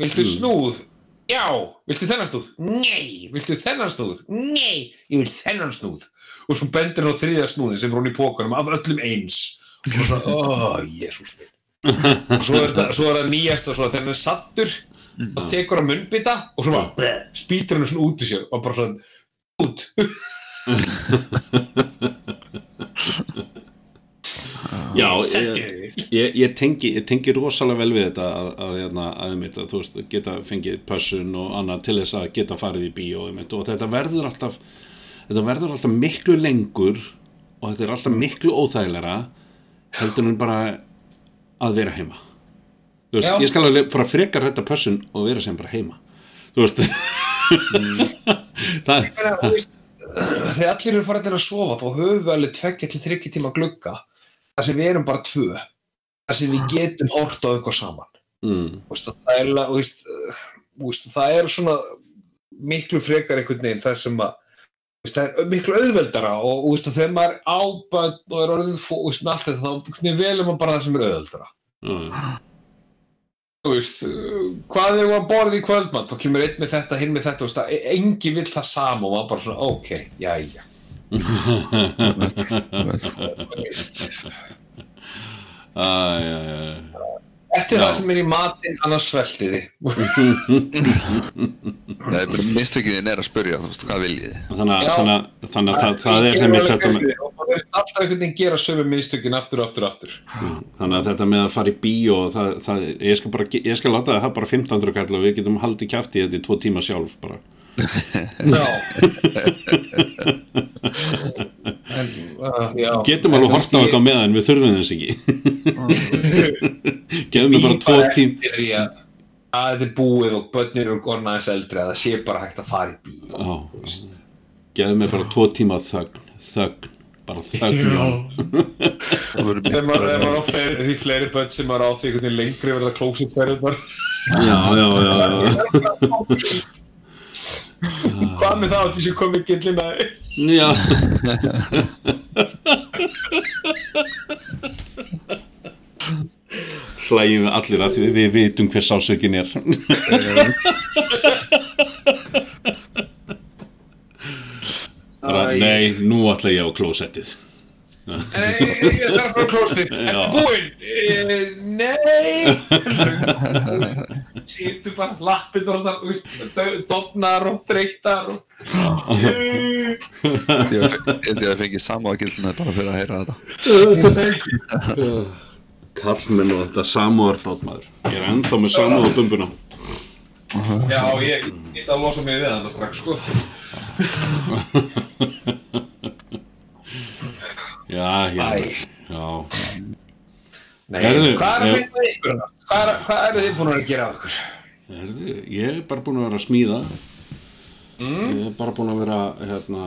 viltu snúð? Já, viltu þennan snúð? Nei, viltu þennan snúð? Nei, ég vil þennan snúð. Og svo bendir hann á þriðja snúðin sem er hún í pókunum af öllum eins. Og svo, ó, jésús minn. Og svo er það, nýjast og svo þegar hann er sattur þá tekur hann munnbita og svo bara bleh, spýtur hann svona út í sér og bara svona út <laughs> Já, ég, ég, ég, tengi, ég tengi rosalega vel við þetta að, að, að, að, að, þú veist, geta fengið pössun og annað til þess að geta farið í bíó og þetta verður alltaf þetta verður alltaf miklu lengur og þetta er alltaf miklu óþægilega heldur en bara að vera heima. Veist, ég skal alveg bara frekar þetta pössun og vera sem bara heima. Þú veist. <laughs> Það, meina, þú veist, þegar allir eru farin að sofa þá höfum við alveg tveggja til þryggja tíma glugga þar sem við erum bara tvö. Þar sem við getum hort á eitthvað saman. Mm, veist, það, er, veist, þú veist, það er svona miklu frekar einhvern veginn það sem að það er miklu auðveldara og veist, þegar maður er ábæð og er orðið fó, þú veist, með allt þetta þá velum maður bara það sem er auðveldara. Mm, veist, hvað er að borða í kvöldmatt þá kemur einn með þetta, hinn með þetta e- enginn vill það sama og maður bara svona, ok, jæja. þú Eftir Já. það sem er í matinn, annars sveltiði. <laughs> Það er bara mistökiðin er að spyrja, þú veist, hvað viljið þannig að, það, það er sem ég þetta er alltaf einhvern veginn gera sömu mistökin aftur og aftur og aftur. þannig að þetta með að fara í bíó það, það, ég, skal bara, ég skal láta það bara 1500 kall og við getum haldið kæfti þetta í tvo tíma sjálf bara. En, uh, já. getum alveg hort á eitthvað með en við þurfum þess ekki <laughs> gefum við bara tvo tím að að þetta er búið og börnir eru gorna aðeins eldri að það sé bara hægt að fara í bíó. Já, gefum við bara tvo tíma þögn þögn, bara þögn Jón. <laughs> Það verður Þegar maður á fleiri, því fleiri börn sem maður á því lengri verða klóksupverðunar. já, já, já, já. <laughs> Hvað með það að þessi komið gillina? já. hlægjum við allir að því við vitum hver sásökin er Æ. nei, nú ætla ég á klósettið Nei, ég þarf bara klóstið. Já. Ertu búinn? Nei. <laughs> Sýttu bara lappið og það, dofnar og þreyttar og... Ég held ég að fengi samúðagildina bara fyrir að heyra þetta <laughs> Kallmenn og þetta samúðardótt maður Ég er ennþá með samúðarbumbuna Já, ég, ætla að losa mig við hann strax, sko. <laughs> Já, já Nei, Heyrðu, hvað er finna ykkur? hérna? Hvað hvað er þið búin að gera að ykkur? Herðu, ég er bara búin að vera að smíða. Ég er bara búin að vera hérna,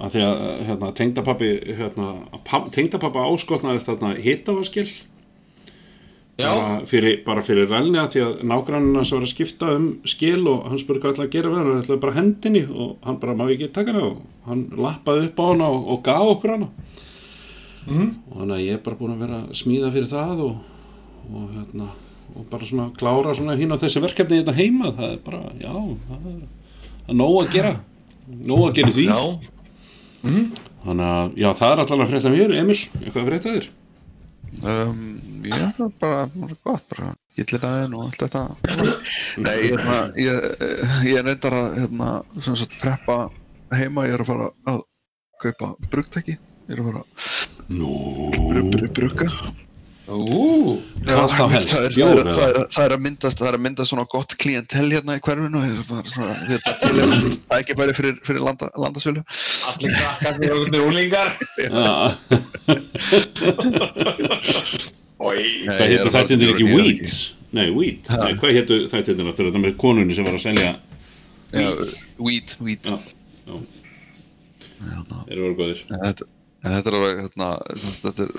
að því að hérna, tengdapappi hérna, pa- tengdapappa áskotnaðist þarna hittavaskil Já, bara fyrir, bara fyrir rælni að því að nágrannina sem var að skipta um skil og hann spurði hvað ætlaði að gera við hann ætlaði bara hendinni og hann bara má ekki taka hana? Og hann lappaði upp á hana og, og gaf okkur hana mm. og þannig að ég er bara búin að vera smíða fyrir það og, og hérna og bara svona klára svona hinn á þessi verkefni þetta heima, það er bara, já það er, það er nóg að gera. Nóg að gera því. Já. þannig að, já það er alltaf að frétta mér, Emil, eitthvað að frétta þér? Um, já, það er bara, bara gott, bara gillir aðeins og allt þetta. Nei, ég, hérna, ég, ég er reyndar að hérna, sem sagt, preppa heima, ég er að fara að kaupa brugtæki, ég er að fara að brugga. Ú, Hvað þá helst? Það er, Bjór, það, er, það, er, það er að myndast, það er að myndast svona gott klientel hérna í hverfinu ég er hérna, er það er ekki bara fyrir, fyrir landa, landasölu. allir krakkar með okkur úlingar. <laughs> Hvað héttu þættindir ekki Weeds? Nei, Weed Nei, hvað héttu þættindir aftur þetta með konunni sem var að selja Weed, weed. Já. Eru voru góðir Þetta, en þetta er alveg, hérna, þetta er,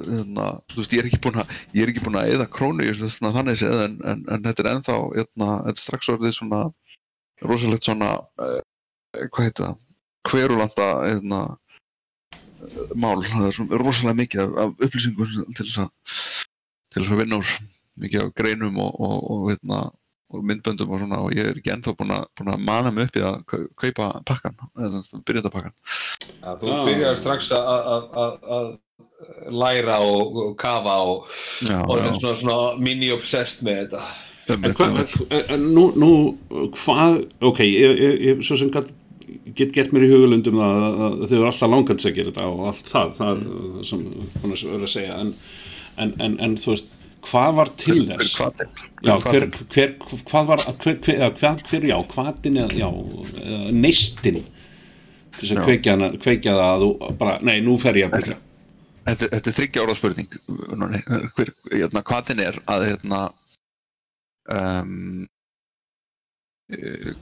hérna, þú veist, ég er ekki búinn að, ég er ekki búinn að eða krónu svona þannig séð, en, en, en þetta er ennþá, hérna, er strax orðið svona, rosalegt svona, uh, hvað heitir það, hverulanda, hérna, eh, mál, það er svona rosalega mikið af, af upplýsingum til þess að, til þess að vinna úr, mikið af greinum og, og, og, hérna, og myndböndum og svona, og ég er ekki ennþá búinn að, mana mig upp í að kau- kaupa pakkan, eða sem sagt, byrja þetta pakkan. Já, þú byrjar strax að- að að- að læra og, og kafa og, er svona, svona mini-obsessed með þetta. En einmitt. en nú, nú, hvað, ok, ég, ég, ég svo sem gat, get gert mér í hugulundum það að, þau eru alltaf langans að gera þetta og allt það, það það sem hún er að segja, en, en, en, en þú veist, hvað var til Hver þess? Já, hver, hvatinn? hver, hvað var, hver, hver, hver, hver já, hvatin eða, já, neistinn til þess að Já. kveikja, kveikja það að þú bara, nei, nú fer ég að byrja. Þetta, þetta er þryggja ára spurning hver, hérna, hvaðin er að hérna um,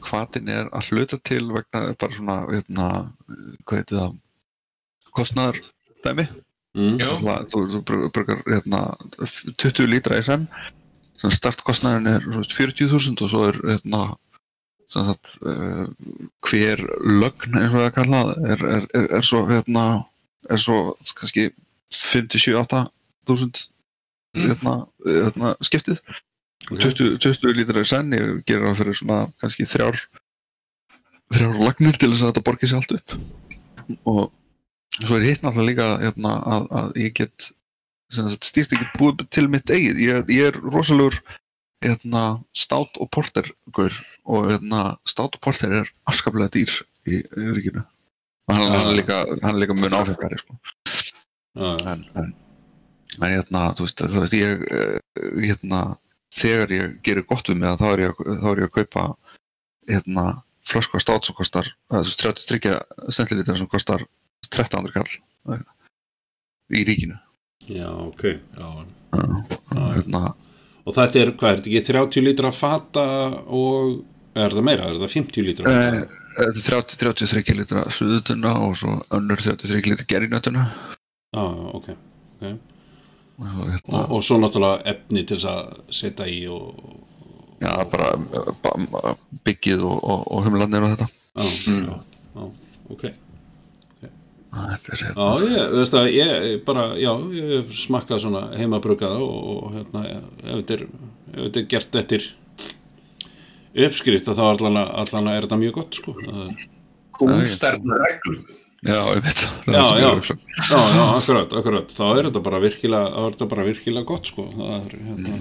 hvaðin er að hluta til vegna bara svona hérna, hvað heitir það kostnaðar dæmi Mm. Þú, þú br- brukar hérna, 20 lítra SM sem startkostnaðin er þú veist, 40.000 og svo er hérna, sagt, uh, hver lögn eins og það kallað er, er, er, er svo hérna, er svo kannski 57-8.000 hérna, hérna, skiptið Ok. 20, 20 lítrar í senn ég gerir það fyrir svona kannski þrjár þrjár lagnir til þess að þetta borgi sér allt upp og svo er hitt náttúrulega líka hérna, að, að ég get stýrt ekki búið til mitt eigið. Ég, ég er rosalegur hérna, stát og porter gaur, og hérna, stát og porter er afskaplega dýr í, ríkinu. Og hann, hann, er líka, hann líka mun áfengari sko. Já. en, en, en hérna, þú veist, þú veist ég, eh, hérna, þegar ég gerir gott við mig að þá er ég, þá er ég að kaupa hérna, flösku af stát sem kostar, það er 33 centilítar sem kostar 1300 kall í ríkinu já, ok, já. Hérna, Og þetta er, hvað er þetta ekki, 30 lítra fata og, er það meira, er það 50 lítra eh, fata? þetta er 30, 33 litra suðutuna og svo önnur 33 litra gerinötuna Já, já, ok. okay. og hérna, Og, og svo náttúrulega efni til þess að setja í og, já, bara eh, byggið og, og, og humlanir og þetta já, já, já, ok. Hérna, Já, ég, veist það, ég bara, já, ég hef smakkað svona heimabrukaða og, og hérna, ef þetta er, ef þetta er gert eftir uppskrift þá allan, allan er þetta mjög gott, sko. Það er, Kúnstærna reglum. já, ég veit það Já, já. að já, já, akkurat, akkurat, þá er þetta bara virkilega, þá er þetta bara virkilega gott, sko. Það er, hérna,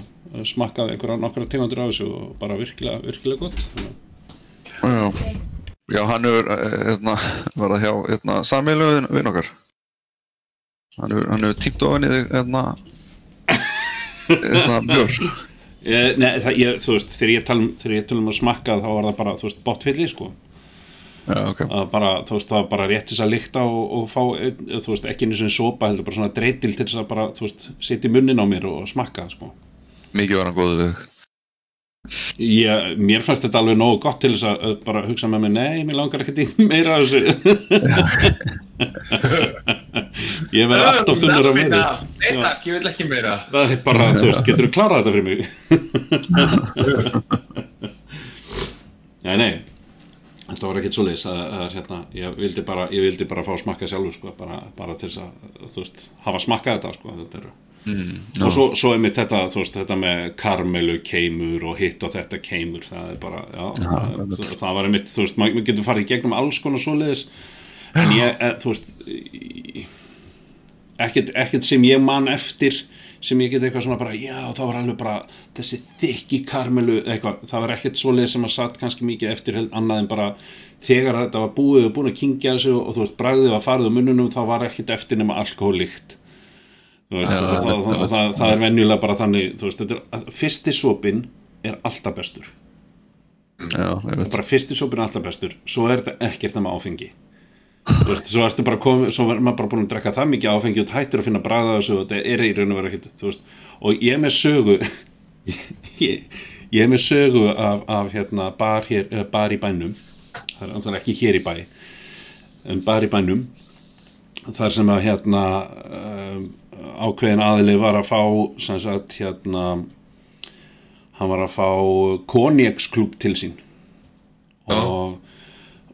smakkað einhverja nokkra tegundir af þessu og bara virkilega, virkilega gott. Já, já hann hefur eh, hérna, verið hjá hérna, sameilu vinn okkar hann hefur, tímt ofan í þig hérna, hérna bjór Ég, <laughs> nei, það, ég, þú veist, þegar ég tala um, um að smakka þá var það bara, þú veist, botfylli, sko. Já, ok. Það var bara, þú veist, það var bara rétt þess að lykta og, og fá, þú veist, ekki einu sinni sopa heldur, bara svona dreitil til þess að bara, þú veist, setja munnin á mér og, smakka, sko. Mikið var hann góðu við. Ég, mér fannst þetta alveg nógu gott til þess að bara hugsa með mig, nei, mér langar ekkert í meira af þessu. <laughs> ég verði alltaf þunnur af mér. Nei takk, ég vil ekki meira Það er bara, þú veist, getur þú klárað þetta fyrir mig? <laughs> nei, nei, þetta var ekkert svo leis að, að hérna, ég vildi bara, ég vildi bara fá að smakka sjálfur, sko, bara, bara til þess að, veist, hafa smakkað þetta, sko, þetta er, og svo, svo er mitt þetta, veist, þetta með karmelu keimur og hitt og þetta keimur, það er bara, já, það, það, það var mitt, þú veist, maður getur farið gegnum alls konar svoleiðis, en ég, eh, þú veist, ekkert, ekkert sem ég man eftir sem ég get eitthvað svona bara já það var alveg bara þessi þykki karmelu eitthvað, það var ekkert svoleið sem að satt kannski mikið eftir held annað en bara þegar þetta var búið og búin að kingja þessu og þú veist bragðið var farið á munnunum þá var ekkert eftir nema alkohólikt. þú veist, og það, það, það, það er venjulega bara þannig veist, er, fyrsti sopin er alltaf bestur. Já, bara fyrsti sopin er alltaf bestur svo er þetta ekkert nema áfengi. Veist, svo komið svo er maður bara búin að drekka það mikið áfengi og hættur að finna bragða þessu og þetta er í raun og vera ekkert og ég með sögu <laughs> ég, ég með sögu af, af hérna bar, hér, eh, bar í bænum. Það er antan ekki hér í bæ en bar í bænum. Þar sem að hérna um, ákveðin aðili var að fá sem sagt hérna hann var að fá konjaksklúb til sín. Og,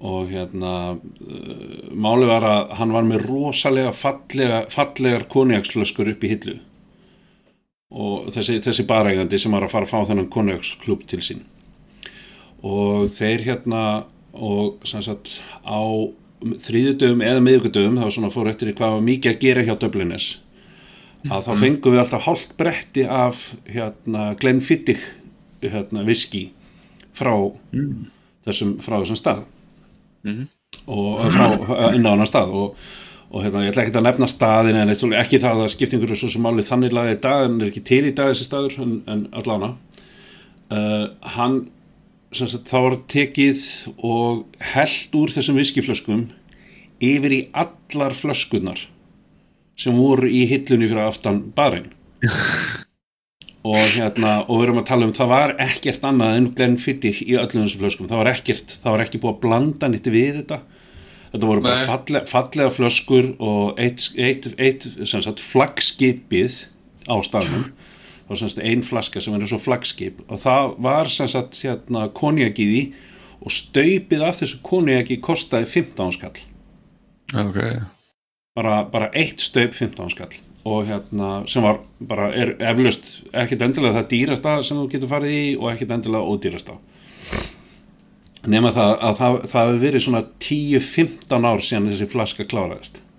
og hérna uh, máli var að hann var með rosalega fallega, fallegar konjaksflöskur upp í hillu. Og þessi, þessi barægandi sem var að fara að fá þennan konjaksklúb til sín. Og þeir hérna og sem sagt á þriðudöfum eða miðugudöfum svona fór eftir í hvað var mikið að gera hjá Dublines að þá fengum við alltaf hálft bretti af hérna Glenfiddich hérna viski frá þessum frá þessum stað. Og frá inn á annan stað. Og, og hérna, ég ætla ekki að nefna staðin en ekki það að skipta einhverju svo sem máli þannig lagði í dag en er ekki til í dag þessi staður en, en allána uh, hann sem sagt, þá var tekið og held úr þessum viskiflöskum yfir í allar flöskunar sem voru í hillunni fyrir aftan barinn. <laughs> Og hérna og við erum að tala um það var ekkert annað en Glenfiddich í öllum þessum flöskum. Það var ekkert, það var ekki búið að blanda nýtti við þetta. Þetta voru bara falle, fallega flöskur og eitt, eitt, eitt sagt, flagskipið á staðnum. Sem sagt ein flaska sem er svo flagskip og það var sagt hérna konjakið í og staupið af þessu konjaki kostaði 15 skall. Ok. Bara, bara eitt staup 15 skall. Og hérna sem var bara er eflaust ekkit endilega það dýrasta sem þú getur farið í og ekkit endilega ódýrasta. Nema það að það, það hefur verið svona 10-15 ár síðan þessi flaska kláraðist. <laughs>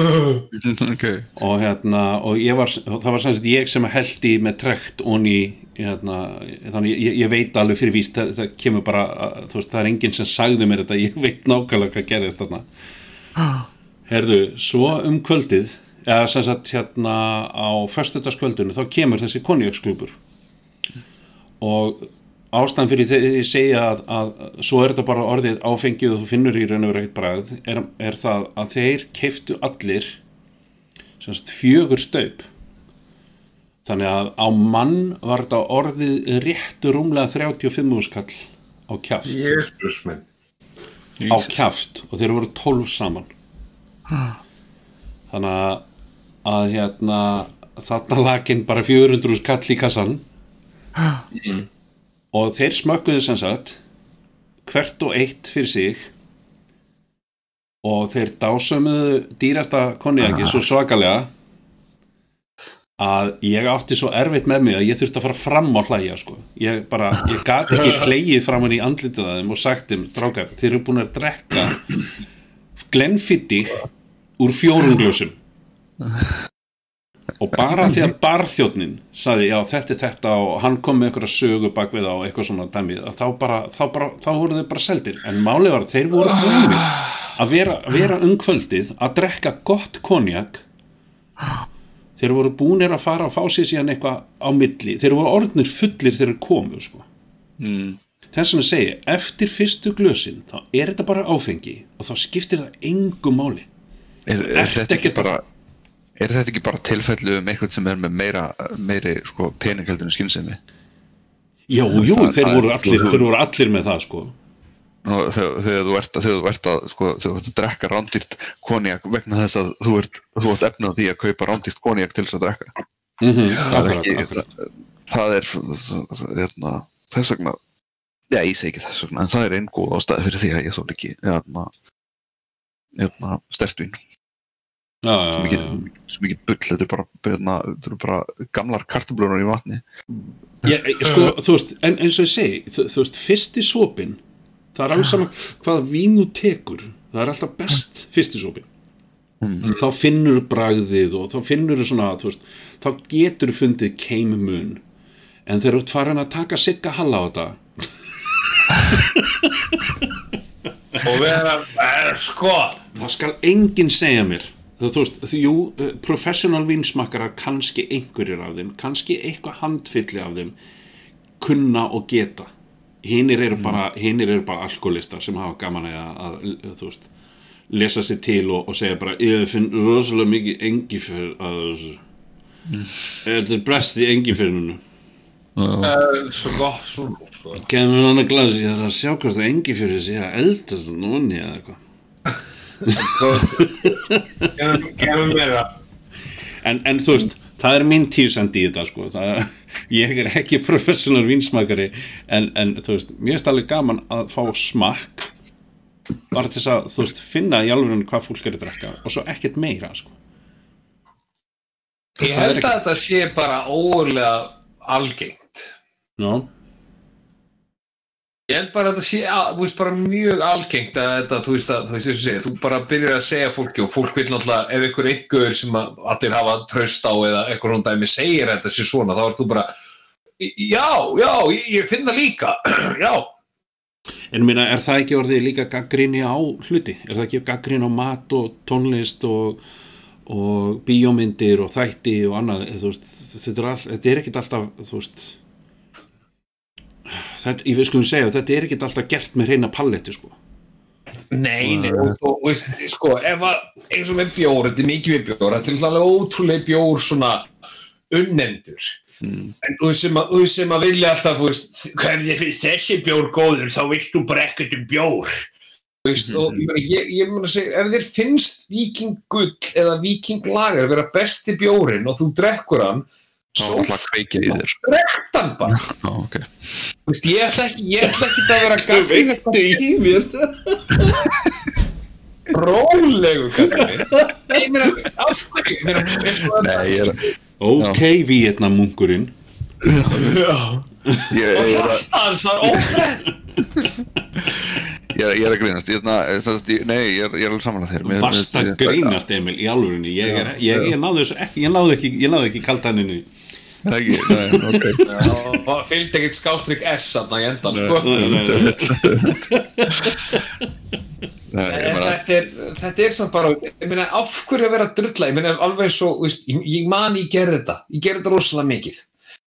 Ok. og hérna og ég var, það var sem sagt ég sem held í með trekt onni hérna, þannig ég, ég veit alveg fyrir víst það, það kemur bara, að- þú veist, það er enginn sem sagði mér þetta, ég veit nákvæmlega hvað gerðist þarna Herðu, svo um kvöldið eða sem sagt hérna á föstudagskvöldinu þá kemur þessi konjaksklúpur og ástæðan fyrir þegar ég segja að, að svo er þetta bara orðið áfengið og þú finnur í raun og verið ekkert bragð er, er það að þeir keiftu allir sagt fjögur staup. Þannig að á mann var þetta orðið réttu rúmlega 35 skall á minn. Á kjaft og þeir voru 12 saman þannig að, hérna þarna laginn bara 400 skall í kassan og þeir smökkuðu sem sagt hvert og eitt fyrir sig. Og þeir dásömuðu dýrasta konjaki svo svakalega að ég átti svo erfitt með mig að ég þurfti að fara fram á hlæja sko. ég bara, ég gat ekki <laughs> hlegið framan í andlitið að þeim og sagt þeim þrákar, þeir eru búin að drekka Glenfiddich úr fjórum glösum. Og bara því að barþjóðnin saði já þetta er þetta og hann kom með einhverja sögu bak við á eitthvað svona dæmið að þá bara, þá bara, þá voru þeir bara seldir. En málið var að þeir voru búinir að vera, að vera um kvöldið að drekka gott konjak. Þeir voru búnir að fara að fá sér síðan eitthvað á milli. Þeir voru orðnir fullir þegar þeir komu sko. mm. þess segi, ég, eftir fyrstu glösin þá er þetta bara áfengi og þá skiptir það engu máli er, er, þetta ekki ekkert bara er þetta ekki bara tilfellu um eitthvað sem er með meira, meiri sko, peninghaldunum skynsemi jú, jú, Það- þeir það voru er- allir, þeir voru allir með það sko. þegar, þegar þú ert að þegar þú ert að, sko, þegar þú ert að drekka rándýrt konjak vegna þess að þú ert, þú ert efna á því að kaupa rándýrt konjak til þess að drekka mm -hmm, það er ekki akkurat. það, það er hérna, þess vegna já ég segi ekki þess vegna en það er einn góð ástæði fyrir því að ég þól ekki hérna, hérna stertvín Já, já, já. sem ekki bull þetta er bara, hérna, þetta eru bara gamlar kartablónar í vatni. Ég, sko, þú veist, en eins og ég segi þú, þú veist, fyrsti sopin það er alveg saman hvaða vín þú tekur það er alltaf best fyrsti sopin þá finnur bragðið og þá finnur svona, þú veist þá getur fundið keimmun en þegar þú ert farin að taka sigga halla á þetta og vera, er, sko. Það skal enginn segja mér þú, veist, þú, jú, eh, professional vinsmakkarar kannski einhverjir af þeim kannski eitthvað handfylli af þeim kunna og geta. Hinnir eru bara hinnir eru bara alkoholistar sem hafa gaman að, að, að þú veist lesa sér til og, og segja bara ég finn rosalega mikið engifyr að þessu þetta er brest í svo sko. kemur hann að glasi það er að sjá hvort að engifyrir sé að eldast núni eða eitthvað <laughs> gefum það en, en þú veist, það er minn tíusend í þetta sko, það er, <laughs> ég er ekki professional vinsmakari en, en þú veist, mér er alveg gaman að fá smakk bara til þess að, þú veist, finna í alveg hvað fólk er að drekka og svo ekkert meira sko. ég held ekki- að þetta sé bara ólega algengt. Já, Ég held bara að þetta sé að, veist, bara mjög algengt að þetta, þú veist, að, þú veist, þessu segja, þú bara byrjar að segja fólki og fólk vil náttúrulega, ef einhver einhver sem að allir hafa tröst á eða eitthvað svona dæmi segir þetta sé svona, þá er þú bara, já, já, ég, ég finn það líka, <clears throat> já, en minna, er það ekki orðið líka gaggrinni á hluti? Er það ekki gaggrinni á mat og tónlist og, og bíómyndir og þætti og annað, veist, þetta er, all, er ekkit alltaf, þú veist þetta, ég við skulum segja, þetta er ekkit alltaf gert með reyna palletti, sko Nei, nei, og þú veist, sko, ef að, eins og með bjór, þetta er mikið með bjór, þetta er alveg ótrúlega bjór svona unnendur. En þú veist sem að, þú sem að vilja alltaf, þú veist, Hvernig finnst þessi bjór góður þá veist þú bara ekkert um bjór. þú veist, og ég ég, ég meina að segja, ef þér finnst vikinggull eða vikinglager vera besti bjórin og þú drekkur hann, svo alltaf að kveikja í þér. Drekkt hann bara. Já, ok. Þú veist, ég ætla ekki, ég ætla ekki að vera í mér rólegu meina, þú hverju, ég meina, eins og Nei, ég er, Ok, Vietnamungurinn Já. Er, að- Hans var óbreytt. ég, er, ég er að grínast ég, na, ég, ég, Nei, ég er, ég er alveg samanlega þér. Vast að grínast Emil í alvörinni ég, er, ég, ég náði þessu ekki ég náði ekki, ég náði ekki kaltaninu Það er ekki, nei, ok. <laughs> Það fylgdi ekkert skástrygg S þarna í endan, sko. Nei, <laughs> þetta er, þetta er samt bara, ég meina, af hverju að vera að drulla, ég meina, alveg svo, þú veist, ég, ég man ég gerði þetta, ég gerði þetta rosalega mikið.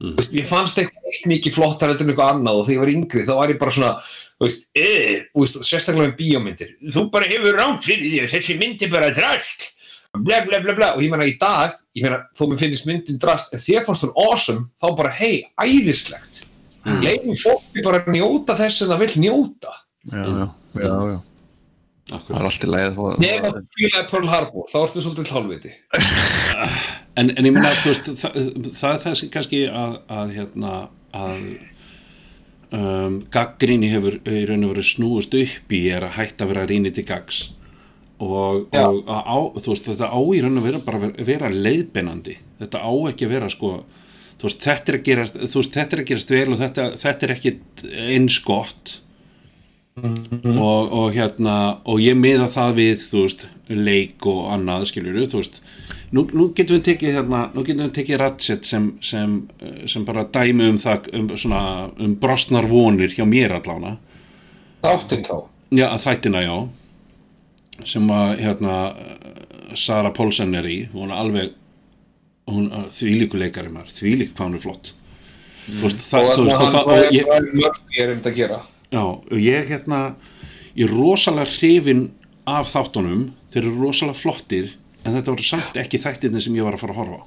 Mm. Veist, ég fannst eitthvað eitt mikið flottar en eitthvað annað og þegar ég var yngri þá var ég bara svona, þú veist, Eh, þú veist, sérstaklega með bíómyndir. þú bara hefur rámt fyrir því þessi mynd er bara drasl. Bla, bla, bla, bla, og ég meina í dag, ég meina, þó mér finnst myndin drast, ef þér fannst hún awesome, þá bara, hei, æðislegt. Mm. Leifum fólki bara að njóta þess sem það vil njóta. já, já, já, já Það er allt í leið Nefn að þú fílaði Pearl Harbor, þá ertu svolítið hálfviti. <laughs> en, en ég veist, það, það er sem kannski að, að hérna að um, gaggrinni hefur í raun og veru snúist upp í er að hætta að vera rýni til gags og, og á, þú veist, þetta á í raun og vera bara vera, vera leiðbeinandi. Þetta á ekki að vera sko þú veist, þetta er að gerast, þú veist, þetta er að gerast vel og þetta, þetta er ekki eins gott. Og, og hérna og ég miða það við þú veist, leik og annað skilur þú veist, nú, nú getum við tekið hérna, nú getum við tekið Ratchet sem, sem, eh, sem bara dæmi um það um, svona, um brostnar vonir hjá mér allána Þáttinn þá. já, þættina já. Sem að hérna Sara Paulsen er í, hún er alveg hún þvílíku leikari maður, þvílíkt hvað hún er flott. Þú veist, það, og hann var mörg ég er um þetta að gera. Já, og ég hérna ég er rosalega hrifin af þáttunum, þeir eru rosalega flottir en þetta voru samt ekki þættirni sem ég var að fara að horfa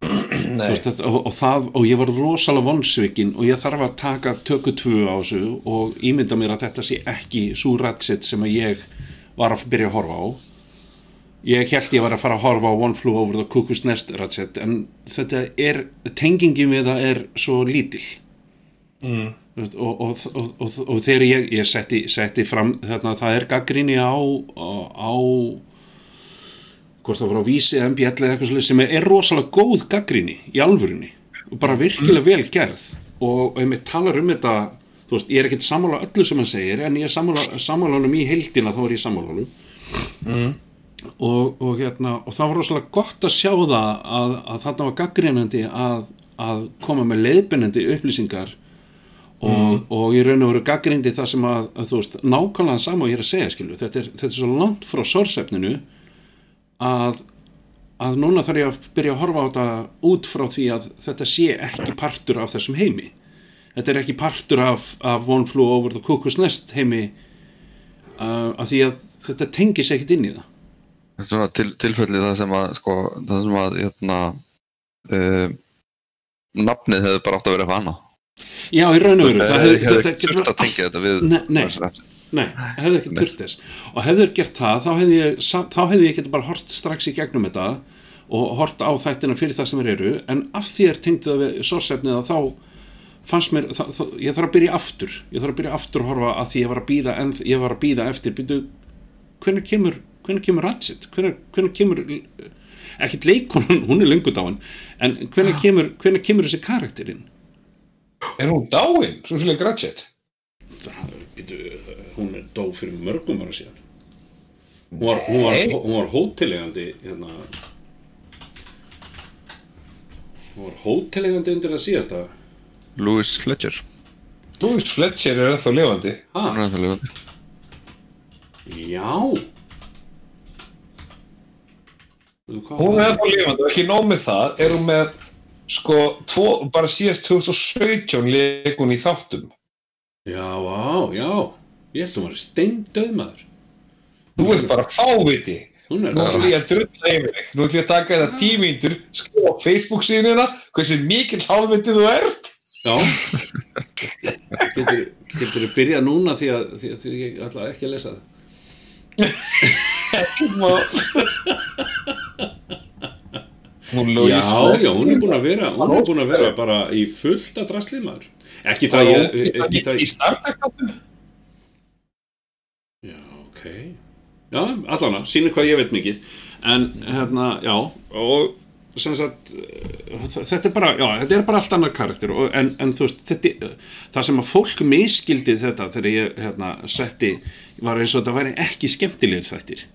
<clears throat> veist, þetta, og, og, það, og ég var rosalega vonsvikin og ég þarf að taka tökku tvö á þessu og ímynda mér að þetta sé ekki svo rætsitt sem að ég var að byrja að horfa á. Ég held ég var að fara að horfa á One Flew Over the Cuckoo's Nest rætsitt en þetta er, tengingin við það er svo lítil. Mm. og, og, og, og, og þegar ég, ég setti, setti fram þarna, það er gaggrinni á, á hvort það var á vísi MBL eða eitthvað svolítið sem er, rosalega góð gaggrinni í alvörunni og bara virkilega vel gerð. Og ef mér talar um þetta þú veist, ég er ekkert sammála öllu sem hann segir en ég er sammála, sammála honum í heildina þá er ég sammála honum. Og, og hérna og það var rosalega gott að sjá það að, að þarna var gaggrinandi að, að koma með leiðbennandi upplýsingar og, og í raun og veru gaggrindi það sem að, að þú veist, nákvæmlega sama og ég er að segja skilu, þetta er, þetta er svo langt frá sorsefninu að, að núna þarf ég að byrja að horfa á þetta út frá því að þetta sé ekki partur af þessum heimi. Þetta er ekki partur af, af One Flew Over the Cuckoo's Nest heimi uh, af því að þetta tengis ekkit inn í það. Þetta er svona til, tilfelli það sem að sko, það sem að hérna, uh, nafnið hefði bara átt að vera eitthvað annað. Já, í raun og veru það hefði hefði- hefði þetta ekki þurft að tengja þetta við Nei, nei. Nei, hefði ekki þurft þess. Og hefði þeir gert það, þá hefði ég þá ég getið bara hort strax í gegnum þetta og hort á þættina fyrir það sem þeir eru. En af því er tengdu það við sorsefnið þá fannst mér það, það, ég þarf að byrja aftur. Ég þarf að byrja aftur að horfa að því ég var að býða en ég var að býða eftir. Býtu, hvernig kemur, hvernig kemur Ratchet? Hvernig, hvernig kemur ekkert leikonan, <laughs> hún er löngu dáin en hvernig kemur, hvernig kemur þessi karakterinn? Er hún dáin, svo svolítið Ratchet? Það, býtu, hún dó fyrir mörgum ára síðan. Hún var, hún var, hún var hótelegandi hérna. Hún var hótelegandi undir það síðasta. Louis Fletcher. Louis Fletcher er ennþá lifandi. Hún ha, er ennþá lifandi. já. Hún er ennþá lifandi og ekki nóg með það. Er hún með sko, tvo, bara síðast 2017 leik hún í þáttum. Já, á, já ég held hún var steindauð maður. Þú ert bara fáviti. Hún er nú ætlum ég að drulla yfir þig. Nú ætlum ég að taka þetta tímíndur skrifa á Facebook síðuna hversu mikill hálfviti þú ert. Já. Getur, getur þú byrjað núna því að, því að, að ég ætla ekki að lesa það? <laughs> Já, já, hún er búin að vera hún er búin að vera bara í fullt að draslið maður. Ekki það ég í Star Trek þáttum já, ok. Já, allana, sýnir hvað ég veit mikið. En hérna, já og sem sagt eh, þetta er bara, já, þetta er bara allt annar karakter og, en, en þú veist, þetta það sem að fólk miskildi þetta þegar ég hérna, setti, var eins og þetta væri ekki skemmtilegir þættir.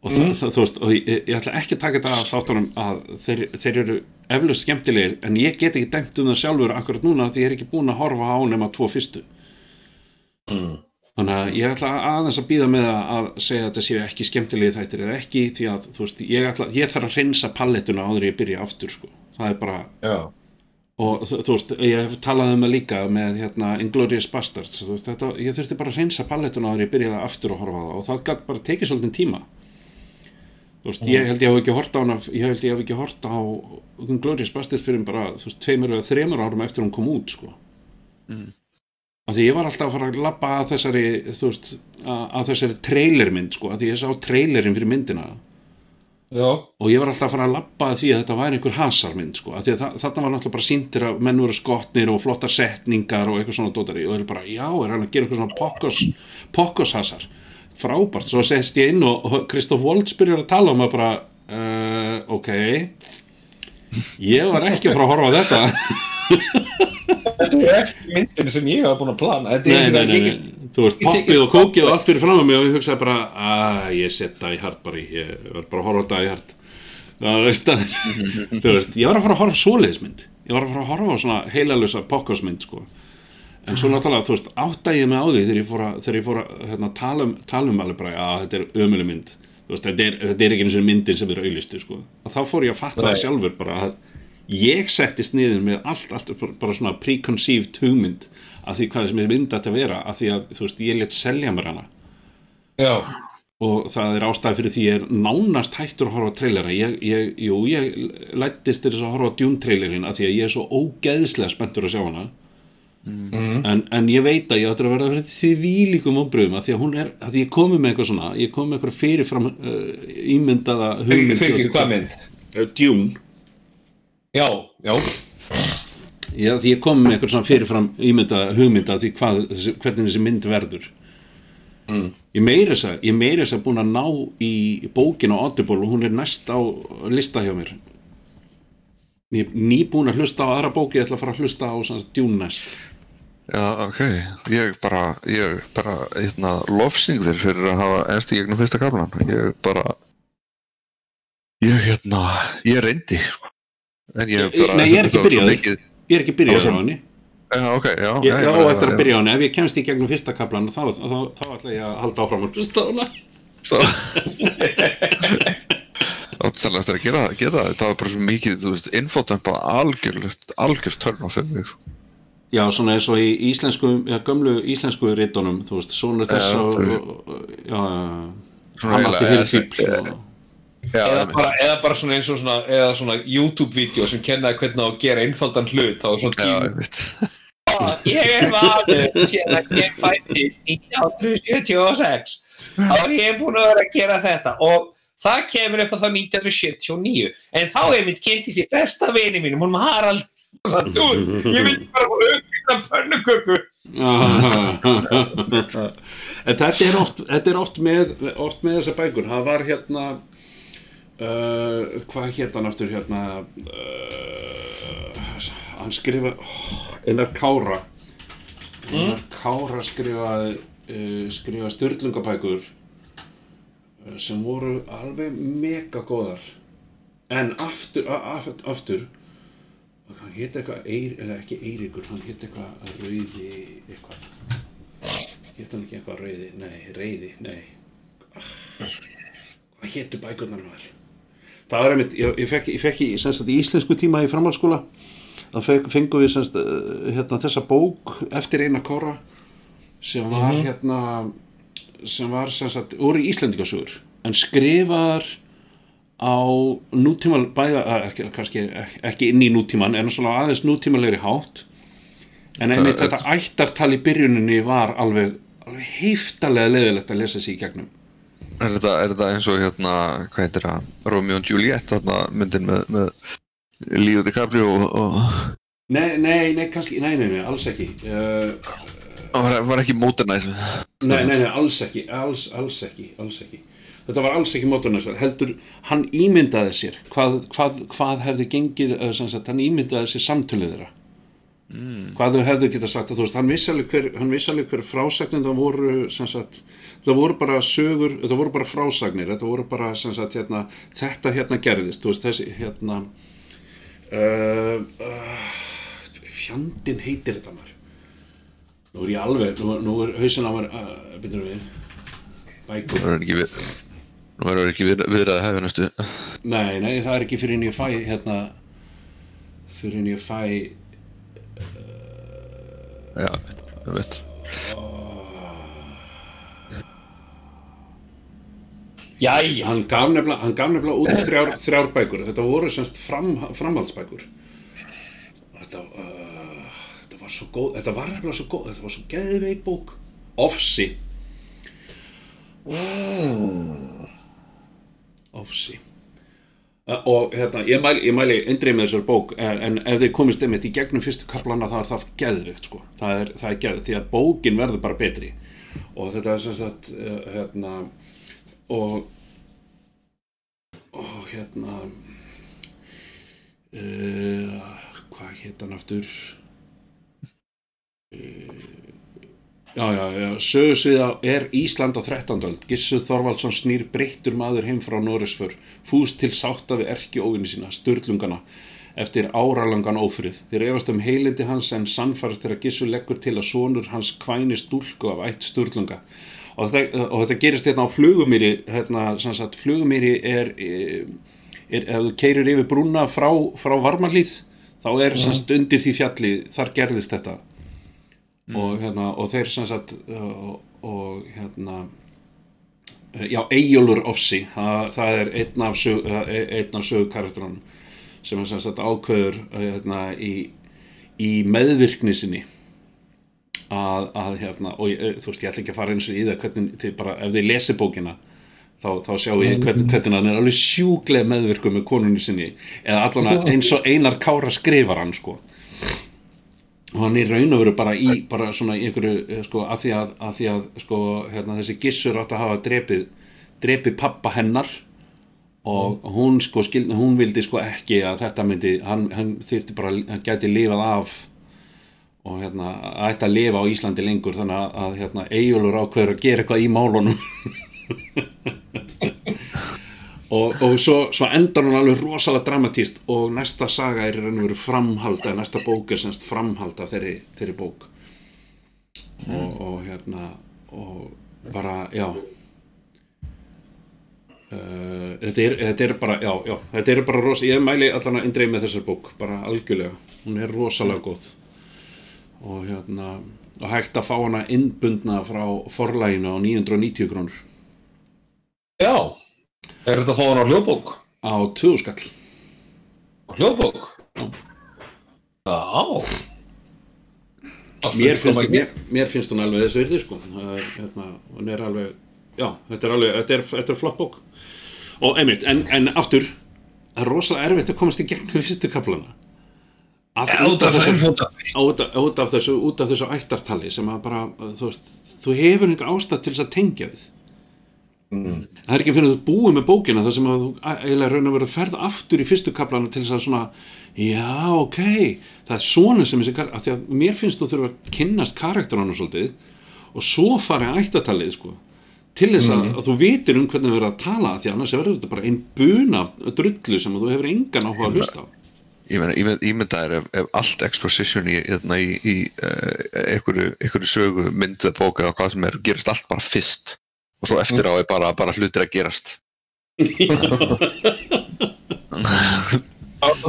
Og það, það, þú veist, og ég, ég ætla ekki að taka þetta af þáttunum að þeir, þeir eru eflaust skemmtilegir, en ég get ekki dæmt um það sjálfur akkurat núna því ég er ekki búin að horfa á nema tvo fyrstu þannig að ég ætla aðeins að býða með að segja að þetta séu ekki skemmtilegi þættir eða ekki því að þú veist, ég, ætla, ég þarf að reynsa pallettuna áður ég byrja aftur sko. það er bara, já. Og þú, veist, ég hef talað um það líka með hérna Inglourious Bastards. Veist, þetta, ég þurfti bara að reynsa pallettuna áður ég byrjaði aftur að horfa það og það gætt bara tekið svolítið tíma. Þú veist, ég held ég hef ekki hort á hana ég held ég hef ekki hort á Inglourious Bastards fyrir bara, þú veist, tveimur eða þremur árum eftir hún kom út, sko af því ég var alltaf að fara að labba að þessari, þú veist, að, að þessari trailermynd, sko, af því ég sá trailerin fyrir myndina. Já. Og ég var alltaf að fara að labba að því að þetta væri einhver hasarmynd, sko, af því að þa- þarna var náttúrulega bara sýndir að menn voru skotnir og flottar setningar og eitthvað svona dótari. Og ég er bara, já, er hann að gera eitthvað svona pokkos, pokkos hasar? Frábært, svo sest ég inn og, Kristoff Waltz byrjar að tala um að bara uh, ok. Ég var ekki að fara að horfa á þetta þetta <laughs> er ekki myndin sem ég hafa búin að plana. Þetta nei, nei, nei, nei. þú veist, ég poppið og kókið og allt fyrir fram að mig og ég hugsaði bara, að ég set það í hart bara, ég var bara að horfa það í hart. Það er <laughs> veist, ég var að fara að horfa svoleiðismynd. Ég var að fara að horfa á svona heilalösa pokkosmynd sko. En svo náttúrulega, þú veist, átta ég mig á því þegar ég fór að, ég fór að hérna, tala, um, tala um alveg bara, að þetta er ömuleg mynd. Þú veist, þetta, er, þetta er ekki eins og myndin sem er auðlistu sko. og þá fór ég að fatta það sjálfur bara að ég settist niður með allt, allt bara- svona preconceived hugmynd af því hvað þessi mynd ætti að vera af því að þú veist, ég let selja mér hana. Já, og það er ástæði fyrir því ég er nánast hættur að horfa trailera. Ég, ég, jú, ég lættist til þess að horfa Dune trailerin af því að ég er svo ógeðslega spenntur að sjá hana. En, en ég veit að ég áttur að verða fyrir því vílíkum ombröðum af því að hún er, af því ég komi með eitthvað svona ég komi með eitthvað fyrirfram uh, ímyndaða hugmynd. fyrir hjá ekki því hvað mynd? Uh, Dune Já, já, Já, því ég kom með eitthvað svona fyrirfram ímynda hugmynda því hvað, hvernig þessi mynd verður mm. ég meiri þess að ég meiri þess að búin að ná í bókin á Audible og hún er næst á lista hjá mér ég er nýbúin að hlusta á aðra bóki ég ætla að fara að hlusta á svona djún næst Já, ok, ég bara, ég bara, hérna, lofsing þér fyrir að hafa ennst í gegnum fyrsta kaplan. Ég bara, ég, hérna, ég reyndi, sko. Nei, ég er ekki mikið- ég er ekki byrjað á henni ég, eftir já. að byrja á henni ef ég kemst í gegnum fyrsta kaplan þá, þá, þá, þá ætla ég að halda áfram að. Áttsælega <laughs> eftir að gera, gera það, það var bara svo mikið, algjörlegt, algjörst törn á fyrir mig, sko. Já, svona eins og í íslensku, gömlu íslensku rítunum, svona þess já, Svona eiginlega, Já, eða bara, eða bara svona eins og svona, eða svona YouTube-vídeó sem kennaði hvernig að gera einfaldan hlut, þá er svona Já, tíma. einmitt. Ég er vanur síðan að ég fætti 1976 þá er ég búin að vera að gera þetta og það kemur upp að það 1979 en þá er mitt kynntist í besta vini mínum, hún Harald. Og sagði, þú, ég vil bara auðvitað pönnuköku. Þetta er oft, þetta er oft með oft með þessa bækur, það var hérna uh, hvað hétt hann aftur hérna? Uh, hann skrifa oh, einar Kára. Einar Kára skrifaði uh, skrifa styrlungabækur uh, sem voru alveg mega góðar. En aftur, aftur, aftur hann hétt eitthvað, Eir, eða ekki Eiríkur, hann hétt eitthvað Rauði eitthvað. Hétt hann ekki eitthvað Rauði, nei, Reyði, nei. Ah, hvað héttu bækurnar var það var einmitt, ég, ég fekk, ég fekk í, í íslensku tíma í framhaldsskóla. Þá fengum við sem sagt, eh, hérna, þessa bók eftir eina kóra sem var hérna sem var sem sagt, úr Íslendingasögur en skrifaðar á nútíma bæða, eh, ekki, kannski ekki, inn í nútíman en svona aðeins nútímalegri hátt. En einmitt þetta ættartal í byrjuninni var alveg, alveg heiftalega leðilegt að lesa sig í gegnum Er þetta, er þetta eins og hérna, hvað heitir það, Romeo and Juliet, þarna myndin með, með Leo DiCaprio og, og nei, nei, nei, kannski, nei, nei, nei, alls ekki. Uh, og var, var ekki modernæð. nei, nei, nei, alls ekki alls, alls ekki, alls ekki. Þetta var alls ekki mótornæst heldur, hann ímyndaði sér hvað, hvað, hvað hefði gengið sagt, hann ímyndaði sér samtölið þeirra. Hvað þau hefðu geta sagt að þú veist, hann vissi alveg hver, hver frásagnir það voru sem sagt, það voru bara sögur það voru bara frásagnir, þetta voru bara sem sagt, hérna, þetta hérna gerðist þú veist, þessi hérna uh, uh, fjandinn heitir þetta maður nú er ég alveg, nú, nú er hausin á mér uh, byrjum við bækur Það verður ekki við, nú verður ekki við, viðræði hefði næstu. Nei, nei, það er ekki fyrir en ég fæ hérna fyrir en ég fæ Já, það veit. Jæja, hann gaf nefnilega, út <laughs> þrjár, þrjár bækur. Þetta voru semst fram, framhaldsbækur. Þetta, uh, þetta var svo góð þetta var nefnilega svo góð, þetta var svo geðveik bók. Ofsi. Ofsi. Uh, og hérna, ég mæli, ég mæli indrið með þessar bók en, en ef þið komist einmitt í gegnum fyrstu kaplana þá er það geðvikt sko. Það er, það er geðvikt því að bókin verður bara betri. Og þetta er sem sagt uh, hérna og og hérna uh, hvað hétt hann aftur? Uh, já já já sögursviða er Ísland á 13. öld. Gissur Þorvaldsson snýr breyttur maður heim frá Noresför fúst til sátta við erki óvinni sína, sturlungana eftir áralangan ófrið. Þeir efast um heilindi hans en sannfærast þegar Gissur leggur til að sonur hans kvæni stúlku af ætt sturlunga. á og þetta, og þetta gerist hérna á flugumýri hérna, sem sagt, flugumýri er, er, er ef þú keirir yfir brúna frá, frá varmalíð þá er sem sagt undir því fjalli þar gerðist þetta. Og hérna, og þeir sem sagt og, og hérna já, Eyjólfur Ofsi það, það er einn af, sög, einn af sögukarakterunum sem er sem sagt ákveður hérna, í, í meðvirkni sinni að, að hérna, og ég, þú veist, ég ætla ekki að fara eins og í það hvernig, til bara, ef þið lesi bókina þá, þá sjáu ég hvernig, hvernig hann er alveg sjúglega meðvirku með konunni sinni eða allan eins og einar kára skrifar hann sko. Og hann er raun og veru bara í bara svona í einhverju sko að því að, að, því að sko hérna þessi gissur átt að hafa drepið drepið pappa hennar og hún sko skildi, hún vildi sko ekki að þetta myndi, hann, hann þyrfti bara, hann gæti lifað af og hérna ætti að lifa á Íslandi lengur þannig að, að hérna Eyjólfur ákveður að gera eitthvað í málunum. <laughs> Og, og svo, svo endar hún alveg rosalega dramatíst og næsta saga er raun og veru framhald eða næsta bók er semst framhald af þeirri, þeirri bók. Og, og hérna og bara, já. Uh, þetta, er, þetta er bara já, já, þetta er bara rosalega ég mæli allan að indreið með þessar bók bara algjörlega, hún er rosalega góð og hérna og hægt að fá hana innbundna frá forlæginu á 990 krónur. Já, er þetta að fá hann á hljóðbók? á tvöðskall Á hljóðbók? Já. Mér finnst, mér, mér finnst hún alveg þess virði sko. Er, hérna, hún er alveg já, þetta er alveg, þetta er, þetta er flott bók. Og einmitt, en, en aftur það er rosalega erfitt að komast í gegnum fyrstu kaplana út, af er þessu, út, af, þessu ættartali sem að bara þú veist, þú hefur einhver ástæð til þess að tengja við. Það er ekki fyrir að þú búið með bókina þar sem að þú eiginlega raun að vera að ferða aftur í fyrstu kaplana til þess að svona já, ok, það er svona sem þessi af því að mér finnst þú þurfa að kynnast karakterunum svolítið og svo fara ættatalið sko til þess að, að þú vitir um hvernig við erum að tala því annars verður þetta bara einn buna drullu sem að þú hefur engan áhuga að hlusta á Ég meina, ímynd, ímynda er ef, ef allt exposition í, hérna, í, í uh, einhverju, sögu mynd eða bóka eða hvað sem er, gerist allt bara fyrst. Og svo eftir á er bara, bara hlutir að gerast. Það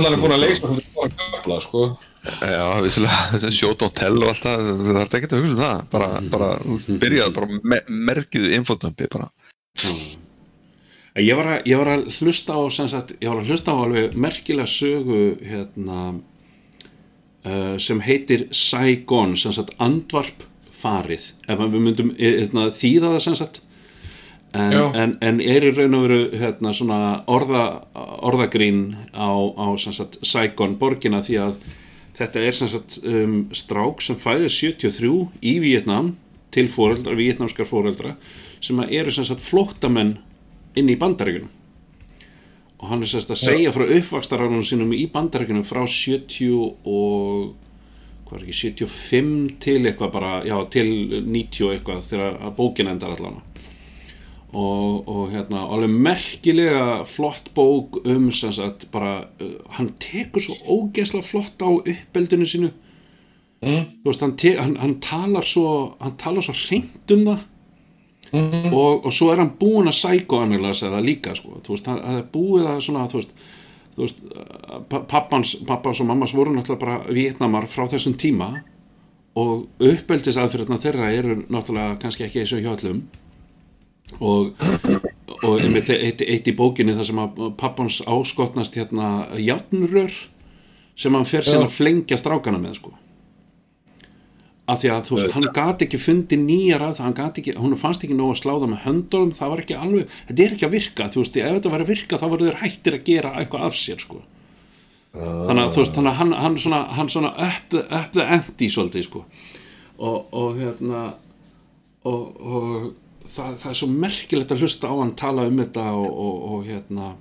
<laughs> er búin að leysa hún fyrir kapla, sko. Já, vissulega, sjót og tell og allt það, það er ekki að hugsa um það. Bara, bara, byrjaði bara me, merkiðu infodumpi bara ég var, að, ég var að hlusta á sagt, ég var að hlusta á alveg merkilega sögu hérna uh, sem heitir Saigon, sem sagt Andvarp farið, ef við myndum hérna, þýða það sagt. En, en, en er í raun og veru hérna, svona orða, orðagrín á, á Saigon borgina því að þetta er um, strák sem fæðir 73 í Vietnam til fóreldra, vietnamskar fóreldra sem eru flóttamenn inn í bandaríkunum og hann er sagt að segja frá uppvakstararunum sínum í bandaríkunum frá 70 og hvað er ekki, 75 til eitthvað bara, já, til 90 og eitthvað þegar bókin endar allan. Og, og hérna alveg merkilega flott bók um sem sagt bara, uh, hann tekur svo ógeðslega flott á uppeldinu sínu. Þú veist, hann, hann, hann talar svo hann talar svo hreint um það og, og svo er hann búinn að psychoanalysa það líka sko. þú veist, hann er búið að svona þú veist, þú veist pa- pappans, pappans og mammas voru náttúrulega bara vietnamar frá þessum tíma og uppeldisaðfyrirna þeirra eru náttúrulega kannski ekki eins og hjá öllum. Og, og einmitt eitt, eitt í bókinni þar sem að pappans áskotnast hérna játnrör sem hann fer síðan að flengja strákana með sko af því að þú veist, hann gat ekki fundið nýjar af það, hann gat ekki, hún fannst ekki nóg að slá það með höndunum, það var ekki alveg þetta er ekki að virka, þú veist, ef þetta var að virka þá voru þeir hættir að gera eitthvað af sér sko. þannig að þú veist, þannig að hann, hann svona, hann svona the ante svolítið sko og, og hérna og, og það, það er svo merkilegt að hlusta á hann tala um þetta og, og, og hérna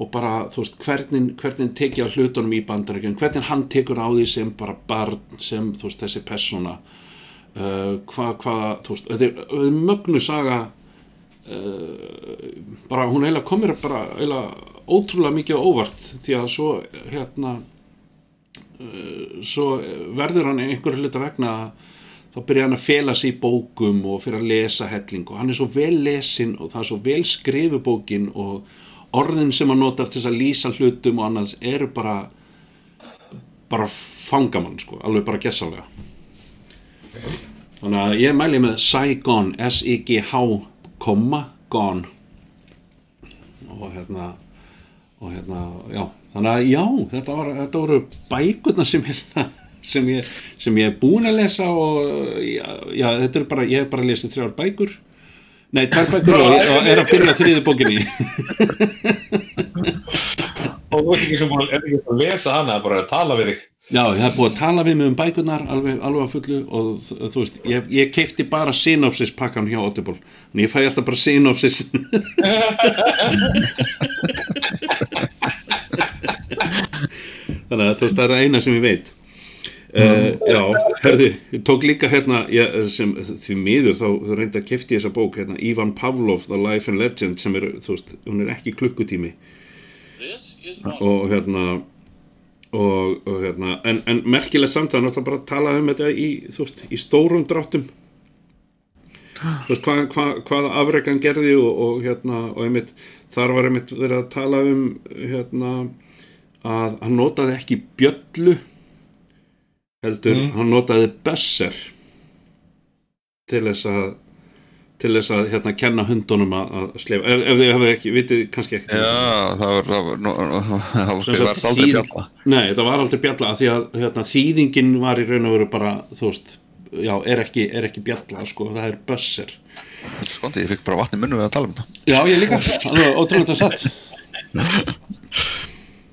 og bara, þú veist, hvernig, hvernig tekja hlutunum í bandarækjum, hvernig hann tekur á því sem bara barn, sem, þú veist, þessi persóna? Uh, hvað, hvað, þú veist, þetta er, mögnu saga. Uh, bara, hún eiginlega komir bara eiginlega ótrúlega mikið óvart því að svo, hérna uh, svo verður hann einhverju hluta vegna þá byrja hann að fela sig í bókum og fyrir að lesa helling og hann er svo vel lesin og það er svo vel skrifu bókin og orðin sem hann notar til að lýsa hlutum og annars eru bara bara fangamann sko, alveg bara gessálega þannig að ég mæli með Saigon S-I-G-H komma Gone og hérna og hérna, já. Þannig að já, þetta, var, þetta voru bækurna sem ég <laughs> sem ég, sem ég er búin að lesa og já, þetta er bara, ég hef bara lesið þrjár bækur nei, tvær bækur og, er að byrja þriði bókinni. <laughs> Og þú ert ekki sem búin að- er lesa hana, bara að tala við þig. Já, ég hef búið að tala við mig um bækurnar alveg, alveg að fullu og þú veist, ég, ég keipti bara synopsis pakkan hjá Audible. En ég fæ alltaf bara synopsis. <laughs> Þannig að þú veist, það er það eina sem ég veit Uh, já, herði, ég tók líka hérna ég, sem, því miður þá, þá reyndi að kefti þessa bók hérna, Ivan Pavlov, The Life and Legend sem er, þú veist, hún er ekki klukkutími. Og hérna og, og hérna en, en merkilegt samt að náttúrulega bara tala um þetta í, þú veist, í stórum dráttum. Þú veist, hvað, hvað, hvaða afrekan gerði og, og hérna, og einmitt þar var einmitt verið að tala um hérna að hann notaði ekki bjöllu heldur, hann notaði bösser til þess að til þess að hérna kenna hundunum að, að slefa, ef, ef þið hefur ekki, vitið kannski ekki Já, það var, það var, það var, það var aldrei þýð- bjalla. Nei, það var aldrei bjalla af því að hérna, þýðingin var í raun og veru bara þú veist, já, er ekki, er ekki bjalla sko, það er bösser Skondi, ég fikk bara vatn í munnu við að tala um það. Já, ég líka, alveg ótrúlega satt. <laughs>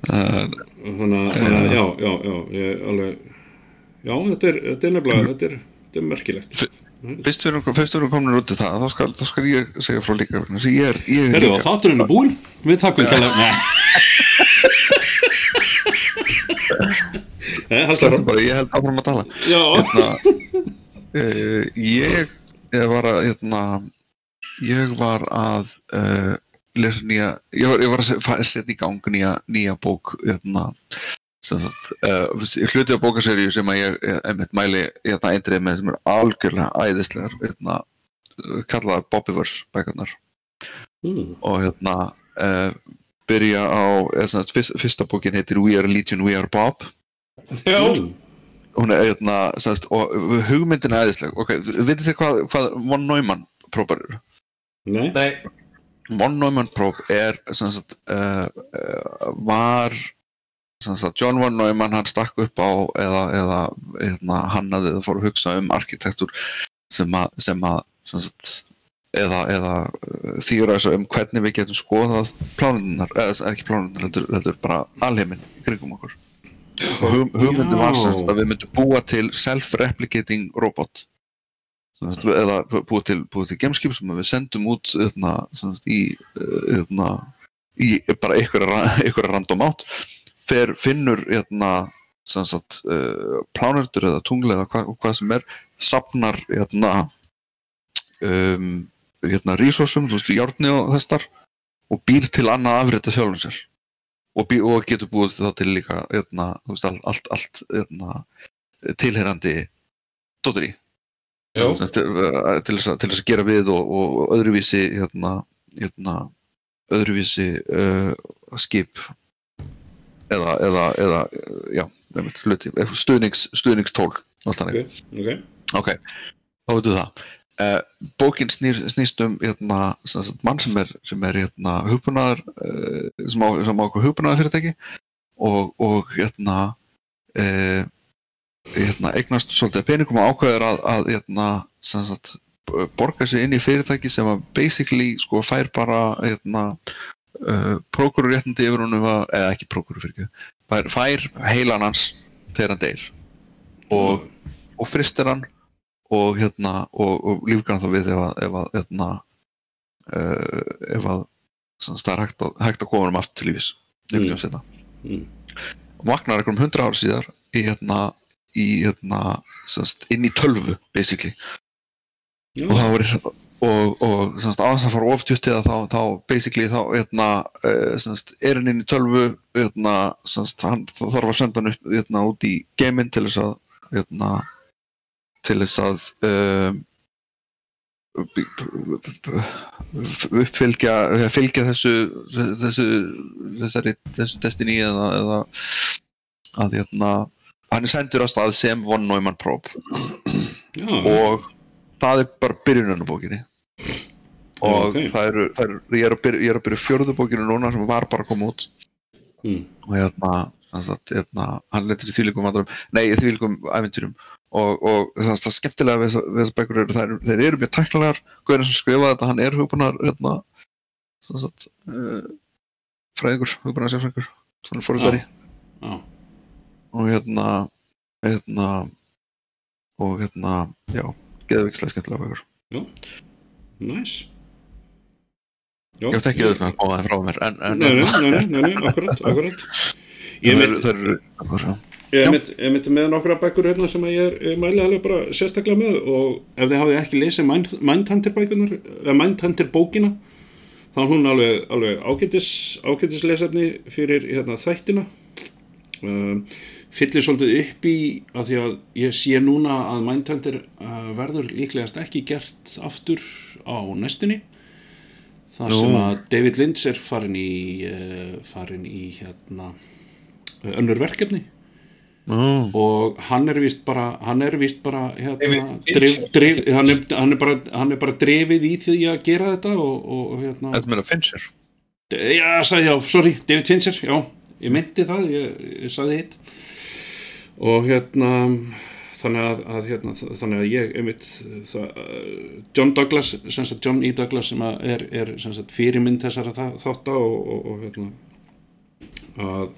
Þannig að, já, já, já ég, alveg, já, þetta er, þetta er nefnilega, þetta er, þetta er merkilegt Fyrst við erum, komin út í það, þá skal, þá skal ég segja frá líka. vegna að Ég er, ég er Herðu, og líka. þátturinn er búinn, við takkum kæla Nei Nei, halda Það er bara, ég held áfram að tala. Já, Hérna, uh, <laughs> ég, ég var að, hérna, ég var að uh, lesa nýja, ég var, ég var að setja í gang nýja, nýja bók, hérna, hluti af bókaseríu sem að ég, ég einmitt mæli, hérna, eindrið með sem er algjörlega æðislegar, hérna, uh, kallaðar Bobbyverse bækurnar. Mm, og hérna uh, byrja á, eða sem sagt, fyrst, fyrsta bókin heitir We Are Legion, We Are Bob. Já. mm, hún er hérna, semst, og hugmyndin er æðisleg, ok, vitið þið hvað, hvað von Neumann prófar eru? Nei, Nei, Von Neumann próf er, uh, uh, var, semst, John von Neumann, hann stakk upp á, eða, eða, hérna, hann hafði það fór að hugsa um arkitektur sem að, sem að, semst, eða, eða uh, þýra um hvernig við getum skoðað plánunar, eða ekki plánunar, heldur, heldur bara alheiminn í kringum okkur. Og hug, hugmyndin var semst að við myndum búa til self-replicating robot Sem sagt, eða búa til, búa til gameskip sem við sendum út eðna, semst, í, eðna, í bara einhverja <laughs> random átt fer, finnur eðna, sagt, uh, plánertur eða tungli eða hva, hvað sem er sapnar eðna, um, hérna, resursum, þú veist, járni og þessar og býr til annað afrita sjálfum sér. Og, bý, og getur búið þá til líka þú veist, allt, allt, allt eðna, tilherandi já. Semst, uh, til, til þess að gera við og, og öðruvísi hérna, hérna, öðruvísi uh, skip eða, eða, eða já, hluti, eh, stuðnings, stuðningstól allt þannig. ok, þá veitum við það. Uh, bókin snýr, snýst um hérna, sem sagt, mann sem er, sem er hérna, hugbúnaðar, uh, sem á, sem á okkur hugbúnaðar fyrirtæki og, og hérna, uh, hérna, eignast svolítið peningum og ákveður að, að hérna, sem sagt, borga sig inn í fyrirtæki sem að basically sko fær bara hérna, uh, prókururéttindi yfir honum að, eða ekki prókuru fyrir fær, fær heilan hans þegar hann deyr. Og, og fristir hann og hérna og, og lífgar hann þá við ef að ef að hérna uh, ef að það er hægt að, hægt koma um aftur til lífis Mm. mm. og vaknar einhverjum hundra ára síðar í hérna í hérna sem sagt, inn í tölvu basically. Já, og þá er og, og sem sagt, á þess að fara oftjútt eða þá, þá basically þá hérna, uh, sem sagt, er hann inn í tölvu hérna, sem sagt, hann þarf að senda hann upp hérna, út í geiminn til þess að hérna, til þess að um, uppfylgja fylgja þessu þessu þessari, þessu destiny eða, eða að hérna hann er sendur á stað sem von Neumann Probe og það er bara byrjunin á bókinni. Og ok. það eru, það eru ég, er að byrja, ég er að byrja fjörðu bókinu núna sem var bara að koma út. Mm. og sem sagt, hérna hann letur í þvílíkum vandrum, nei í þvílíkum æventýrum og, og það, það skemmtilega við þessar bækur eru, þeir, þeir eru mjög tæknilegar. Guðurinn sem skrifaði þetta, hann er hugbúnar hérna, uh, fræðingur, hugbúnar sérfræðingur svona fórhundari já, og hérna hérna og hérna, já, geðvikslega skemmtilega bækur. Næs já, ég hef ekki auðvitað að koma það frá mér en, en nei, nei, nei, nei, akkurat, akkurat. Ég Já. mitt með nokkra bækur hérna sem ég er ég mæli alveg bara sérstaklega með og ef þið hafið ekki lesið Mindhunter bækunar eða Mindhunter bókina þá er hún alveg, alveg ágætis ágætis lesefni fyrir hérna, þættina. Um, fyllir svolítið upp í að því að ég sé núna að Mindhunter uh, verður líklegast ekki gert aftur á næstunni. Þar Nú. sem að David Lynch er farin í uh, farin í hérna önnur verkefni. Nú, og hann er vist bara hann er vist bara hérna, drif, drif, hann, er, hann, er bara, hann er bara drefið í því að gera þetta og, og, og hérna. Þetta meina Fincher. Já, sagði já, sorry, David Fincher já, ég myndi það, ég, ég sagði hitt og hérna þannig að, að hérna, þannig að ég einmitt það, John Douglas sagt John E. Douglas sem er, er sagt fyrirmynd þessara þa- þátta og, og, og hérna að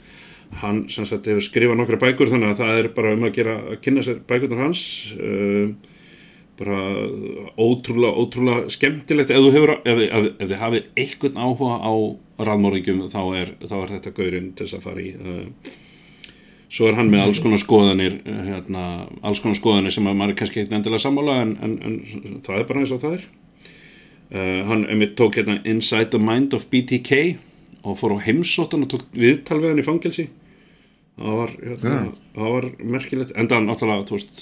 hann sagt hefur skrifað nokkra bækur þannig að það er bara um að gera að kynna sér bækurnar hans uh, bara ótrúlega, ótrúlega skemmtilegt ef hefur, ef, ef, ef þið hafið einhvern áhuga á raðmóringum þá er, þá er þetta gaurinn til þess að fara í uh, svo er hann með alls konar skoðanir uh, hérna, alls konar skoðanir sem að maður kannski ekki endilega sammála en, en, en það er bara eins og það er. Uh, hann einmitt tók hérna Inside the Mind of BTK og fór á heimsóttan og tók viðtal við hann í fangelsi. Það var, hérna, það var merkilegt. Enda hann náttúrulega þú veist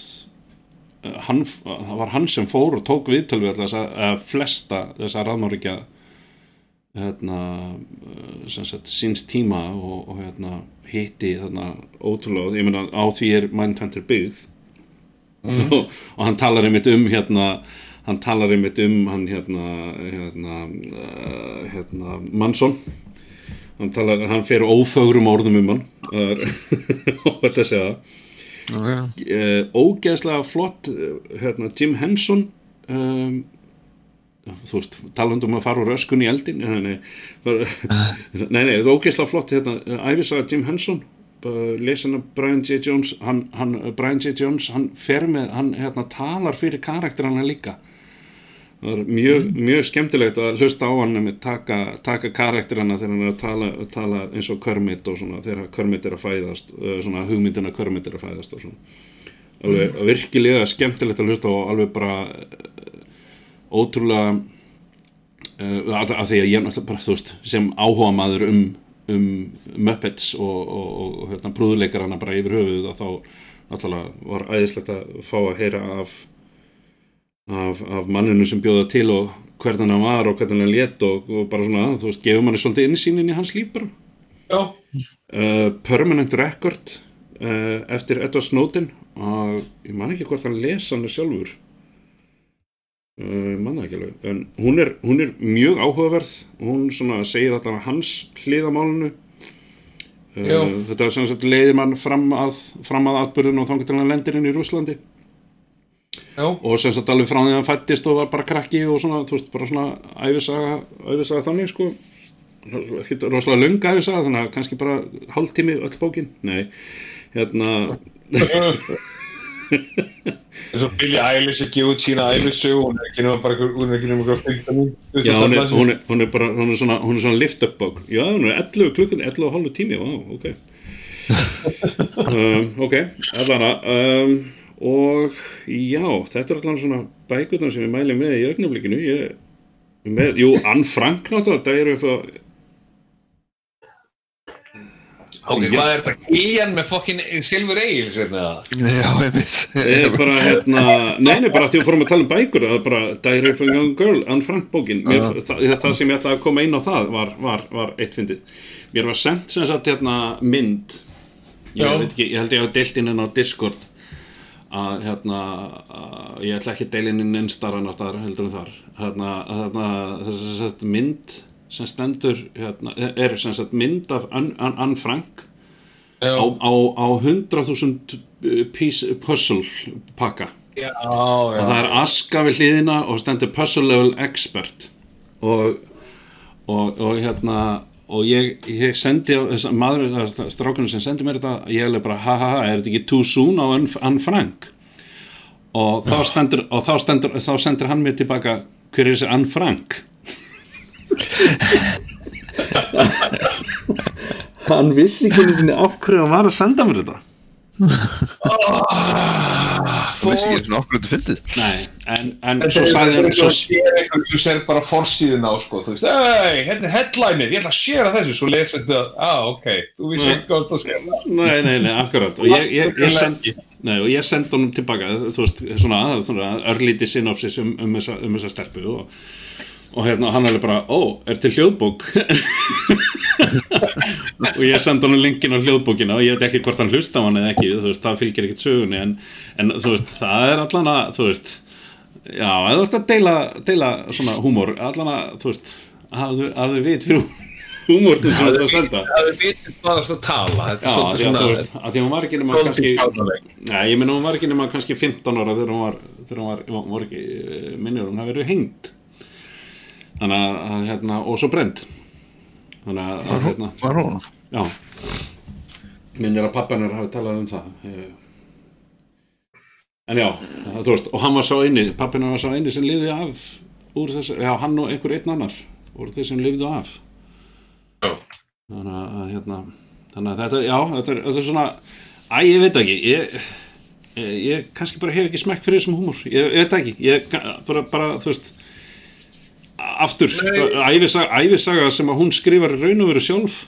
eh, hann, það var hann sem fór og tók viðtal við að flesta þess að raðmáringja hérna eh, sem sagt síns tíma og, og hérna hitti þarna ótrúlega ég meina á því er Mindhunter byggð. Og, <laughs> og hann talar einmitt um hérna hann talar einmitt um hann hérna hérna, uh, hérna Mansson hann, talar, hann fer ófögrum orðum um hann. <laughs> Og þetta sé það uh, ógeðslega flott hérna, Jim Henson um, þú veist, talandi um að fara úr öskun í eldin <laughs> nei, nei, það er ógeðslega flott hérna, æfisaga Jim Henson lesin af Brian J. Jones hann, hann, Brian J. Jones, hann fer með hann hérna, talar fyrir karakterana líka það er mjög, mjög skemmtilegt að hlusta á hann með taka, taka karakterana þegar hann er að tala, tala eins og Kermit og svona, þegar Kermit er að fæðast uh, svona hugmyndina Kermit er að fæðast og svona alveg virkilega skemmtilegt að hlusta og alveg bara ótrúlega uh, að, að því að ég náttúrulega bara þú veist sem áhuga maður um, um Muppets og, og, og, hérna, brúðleikarana bara yfir höfuð og þá náttúrulega var æðislegt að fá að heyra af af, af manninu sem bjóða til og hvernig hann var og hvernig hann létt og, og bara svona, þú veist, gefur manni svolítið innsýnin í hans líf bara. Já, uh, Permanent Record uh, eftir Edward Snowden og ég man ekki hvort hann lesa hann sjálfur uh, ég man það ekki alveg. En hún er, hún er mjög áhugaverð. Hún svona segir er hans hliðamálinu Já. uh, þetta er sem sagt leiðir mann fram að, fram að atbyrðun og þangar til hann lendir inn í Rúslandi já, og sem sagt alveg frá því að hann fættist og var bara krakki og svona, þú veist, bara svona æfisaga, æfisaga þannig sko. Ekki rosalega löng æfisaga þannig að kannski bara hálftími öll bókin. Nei, hérna <laughs> eins og Billie Eilish að gefa út sína æfisögu, hún er ekki nema bara hún er ekki nema einhver 15 mínútur já, hún er, hún er, hún er bara, hún er svona, hún er svona lift up bók, já, hún er 11 klukkun 11 og hálfu tími, vá, ok. <laughs> Um, ok, allan um, og já, þetta er allan svona bækurnar sem ég mæli með í augnablikinu. Ég, með, jú, Anne Frank náttúrulega, það eru eitthvað Ok, hvað er þetta? Ian með fokkin Silfur Egil sem það? Já, ég veist Ég er bara, hérna, neini, bara því að fórum að tala um bækur, það er bara Diary of a Young Girl, Anne Frank bókin, Mér, það, það sem ég ætlaði að koma inn á það var, var, var eitt fyndið. Mér var sendt sem sagt hérna mynd, ég Já. veit ekki, ég held ég hafa deilt inn inn á Discord, að hérna, að, ég ætla ekki að deila inn inn einstar annar staðar heldur en þar, hérna, hérna, þess að sagt mynd sem stendur, hérna, er sem sagt mynd af Anne Frank, á, á, á 100.000 piece puzzle pakka. Já, og já. það er aska við hliðina og stendur puzzle level expert. Og, og, og hérna og ég, ég sendi á maður, strákunum sem sendi mér þetta ég hefði bara, ha ha ha, er þetta ekki too soon á Anne Frank? Og þá stendur, og þá stendur þá sendir hann mér tilbaka hver er þessi Anne Frank hann vissi ekki einu sinni af hverju hann var að senda mér þetta. Þú veist ekki svona okkur þetta fyndið. Nei, en, en svo sagði hann svo eitthvað, þú sér bara forsíðun á sko, þú veist, ei, hérna er headlineið, ég ætla að séra þessu, svo lesið þetta, á, ok, þú vissi Nei. ekki hvað það sér. Nei, nei, nei, akkurat. Og ég, ég, ég, send, nei, og ég sendi honum tilbaka þú veist, svona, svona örlítið synopsis um, um, þessa, um þessa stelpu og, og hérna, hann alveg bara ó, er til hljóðbók? Og ég sendi honum linkin á hljóðbókina og ég veit ekki hvort hann hlusta á hann eða ekki, þú veist, það fylgir ekkert sögunni en, en þú veist, það er allan að þú veist, já, þú veist að deila, deila svona húmor allan að, þú veist, hafðu, hafðu vit fyrir húmortin sem þú veist að senda. Það er vitið hvað það er að tala, Já, því að þú veist, að því að hún var ekki nema kannski. Nei, ég meina hún var ekki nema kannski 15 ára þegar hún var, þegar hún var, hún var ekki, eh, minnir hún Þannig að, hérna, og svo brend Þannig að, að hérna, Var hún? já. Minnir að pappanar hafi talað um það Eh, En já, það, þú veist, og hann var sá eini, pappinar var sá eini sem lifði af úr þess, já, hann og einhver einn annar úr þeir sem lifðu af. Já. þannig að, hérna, þannig að þetta, já, þetta er, þetta er svona æ, ég veit ekki ég, ég, ég kannski bara hef ekki smekk fyrir þessum húmor, ég, ég veit ekki ég bara, bara, þú veist aftur, æfisaga, æfisaga sem að hún skrifar í raun og veru sjálf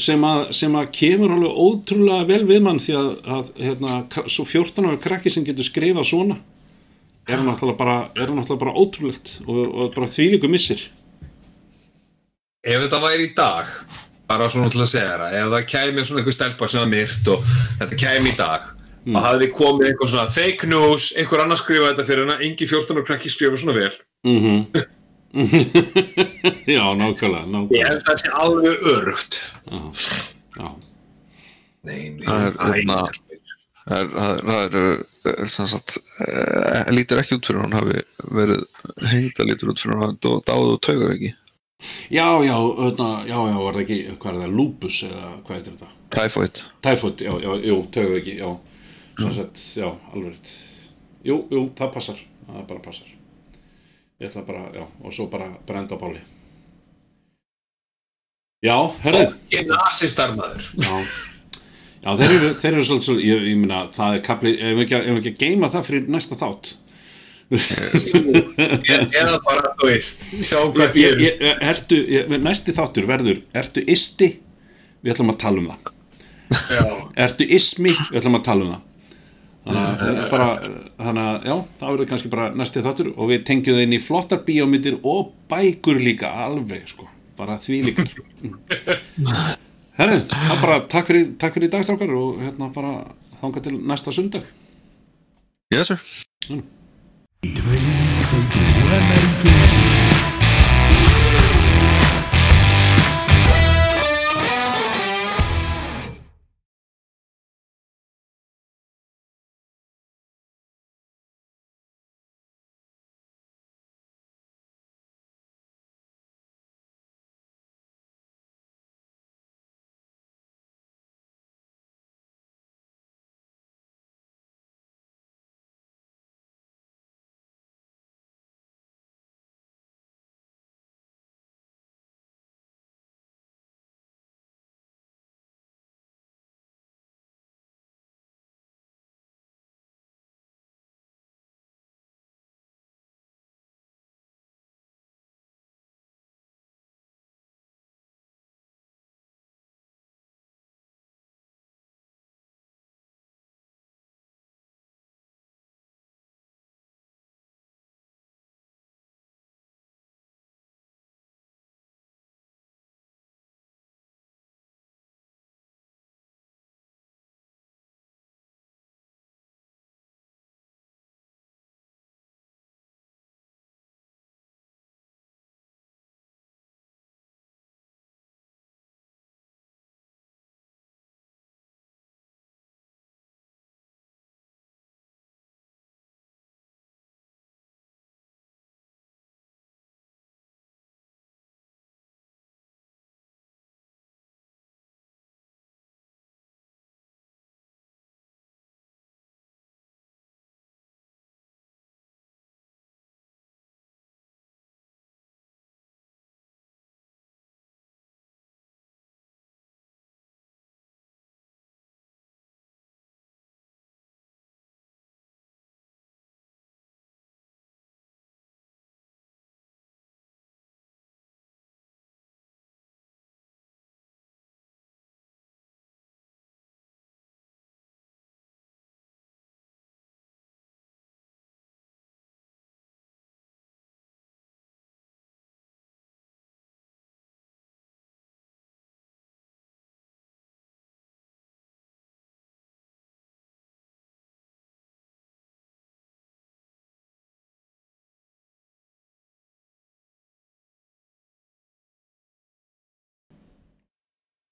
sem að, sem að kemur alveg ótrúlega vel við mann því að, að hérna, svo 14 ára krakki sem getur skrifað svona er náttúrulega bara, er náttúrulega bara ótrúlegt og, og bara þvílíku missir Ef þetta væri í dag, bara svona til að segja það, ef það kæmi svona einhver stelpa sem var myrt og þetta kæmi í dag Mm. og hafði komið eitthvað svona fake news, einhver annar skrifa þetta fyrir hana, engi 14 ára krakki skrifa svona vel. Mm <laughs> já, nákvæmlega, Ég nákvæmlega held að það sé alveg örugt. já. Nei, nei, Það er, hérna, Það er, það það eh, sem sagt, eh, lítur ekki út fyrir hann hafi verið heita lítur út fyrir hann hafi dáð og tauga ekki. já, já, öðna, já, já, var það ekki hvað er það, lupus eða hvað heitir þetta Typhoid. Typhoid, já, já, jú, tögu ekki, já sagt, já, alveg jú, jú, það passar, það bara passar ég ætla bara, já, og svo bara brenda á báli já, herðu. Ég er nazistar maður. já, já þeir eru, þeir eru svolítið, svolítið ég, ég meina, það er kapli, ef við ekki, ekki að geima það fyrir næsta þátt? Ég er það bara, þú veist, sjá hvað gerist. ertu, næsti þáttur verður, ertu isti? Við ætlum að tala um það. Já. ertu ismi, við ætlum að tala um það þannig að bara þannig að já, það verður kannski bara næsti þáttur og við tengjum það inn í flottar bíómyndir og bækur líka alveg sko, bara því líka. Herru, það er bara takk fyrir, takk fyrir í dagstrákar og hérna bara þanga til næsta sundag. Yes sir. Í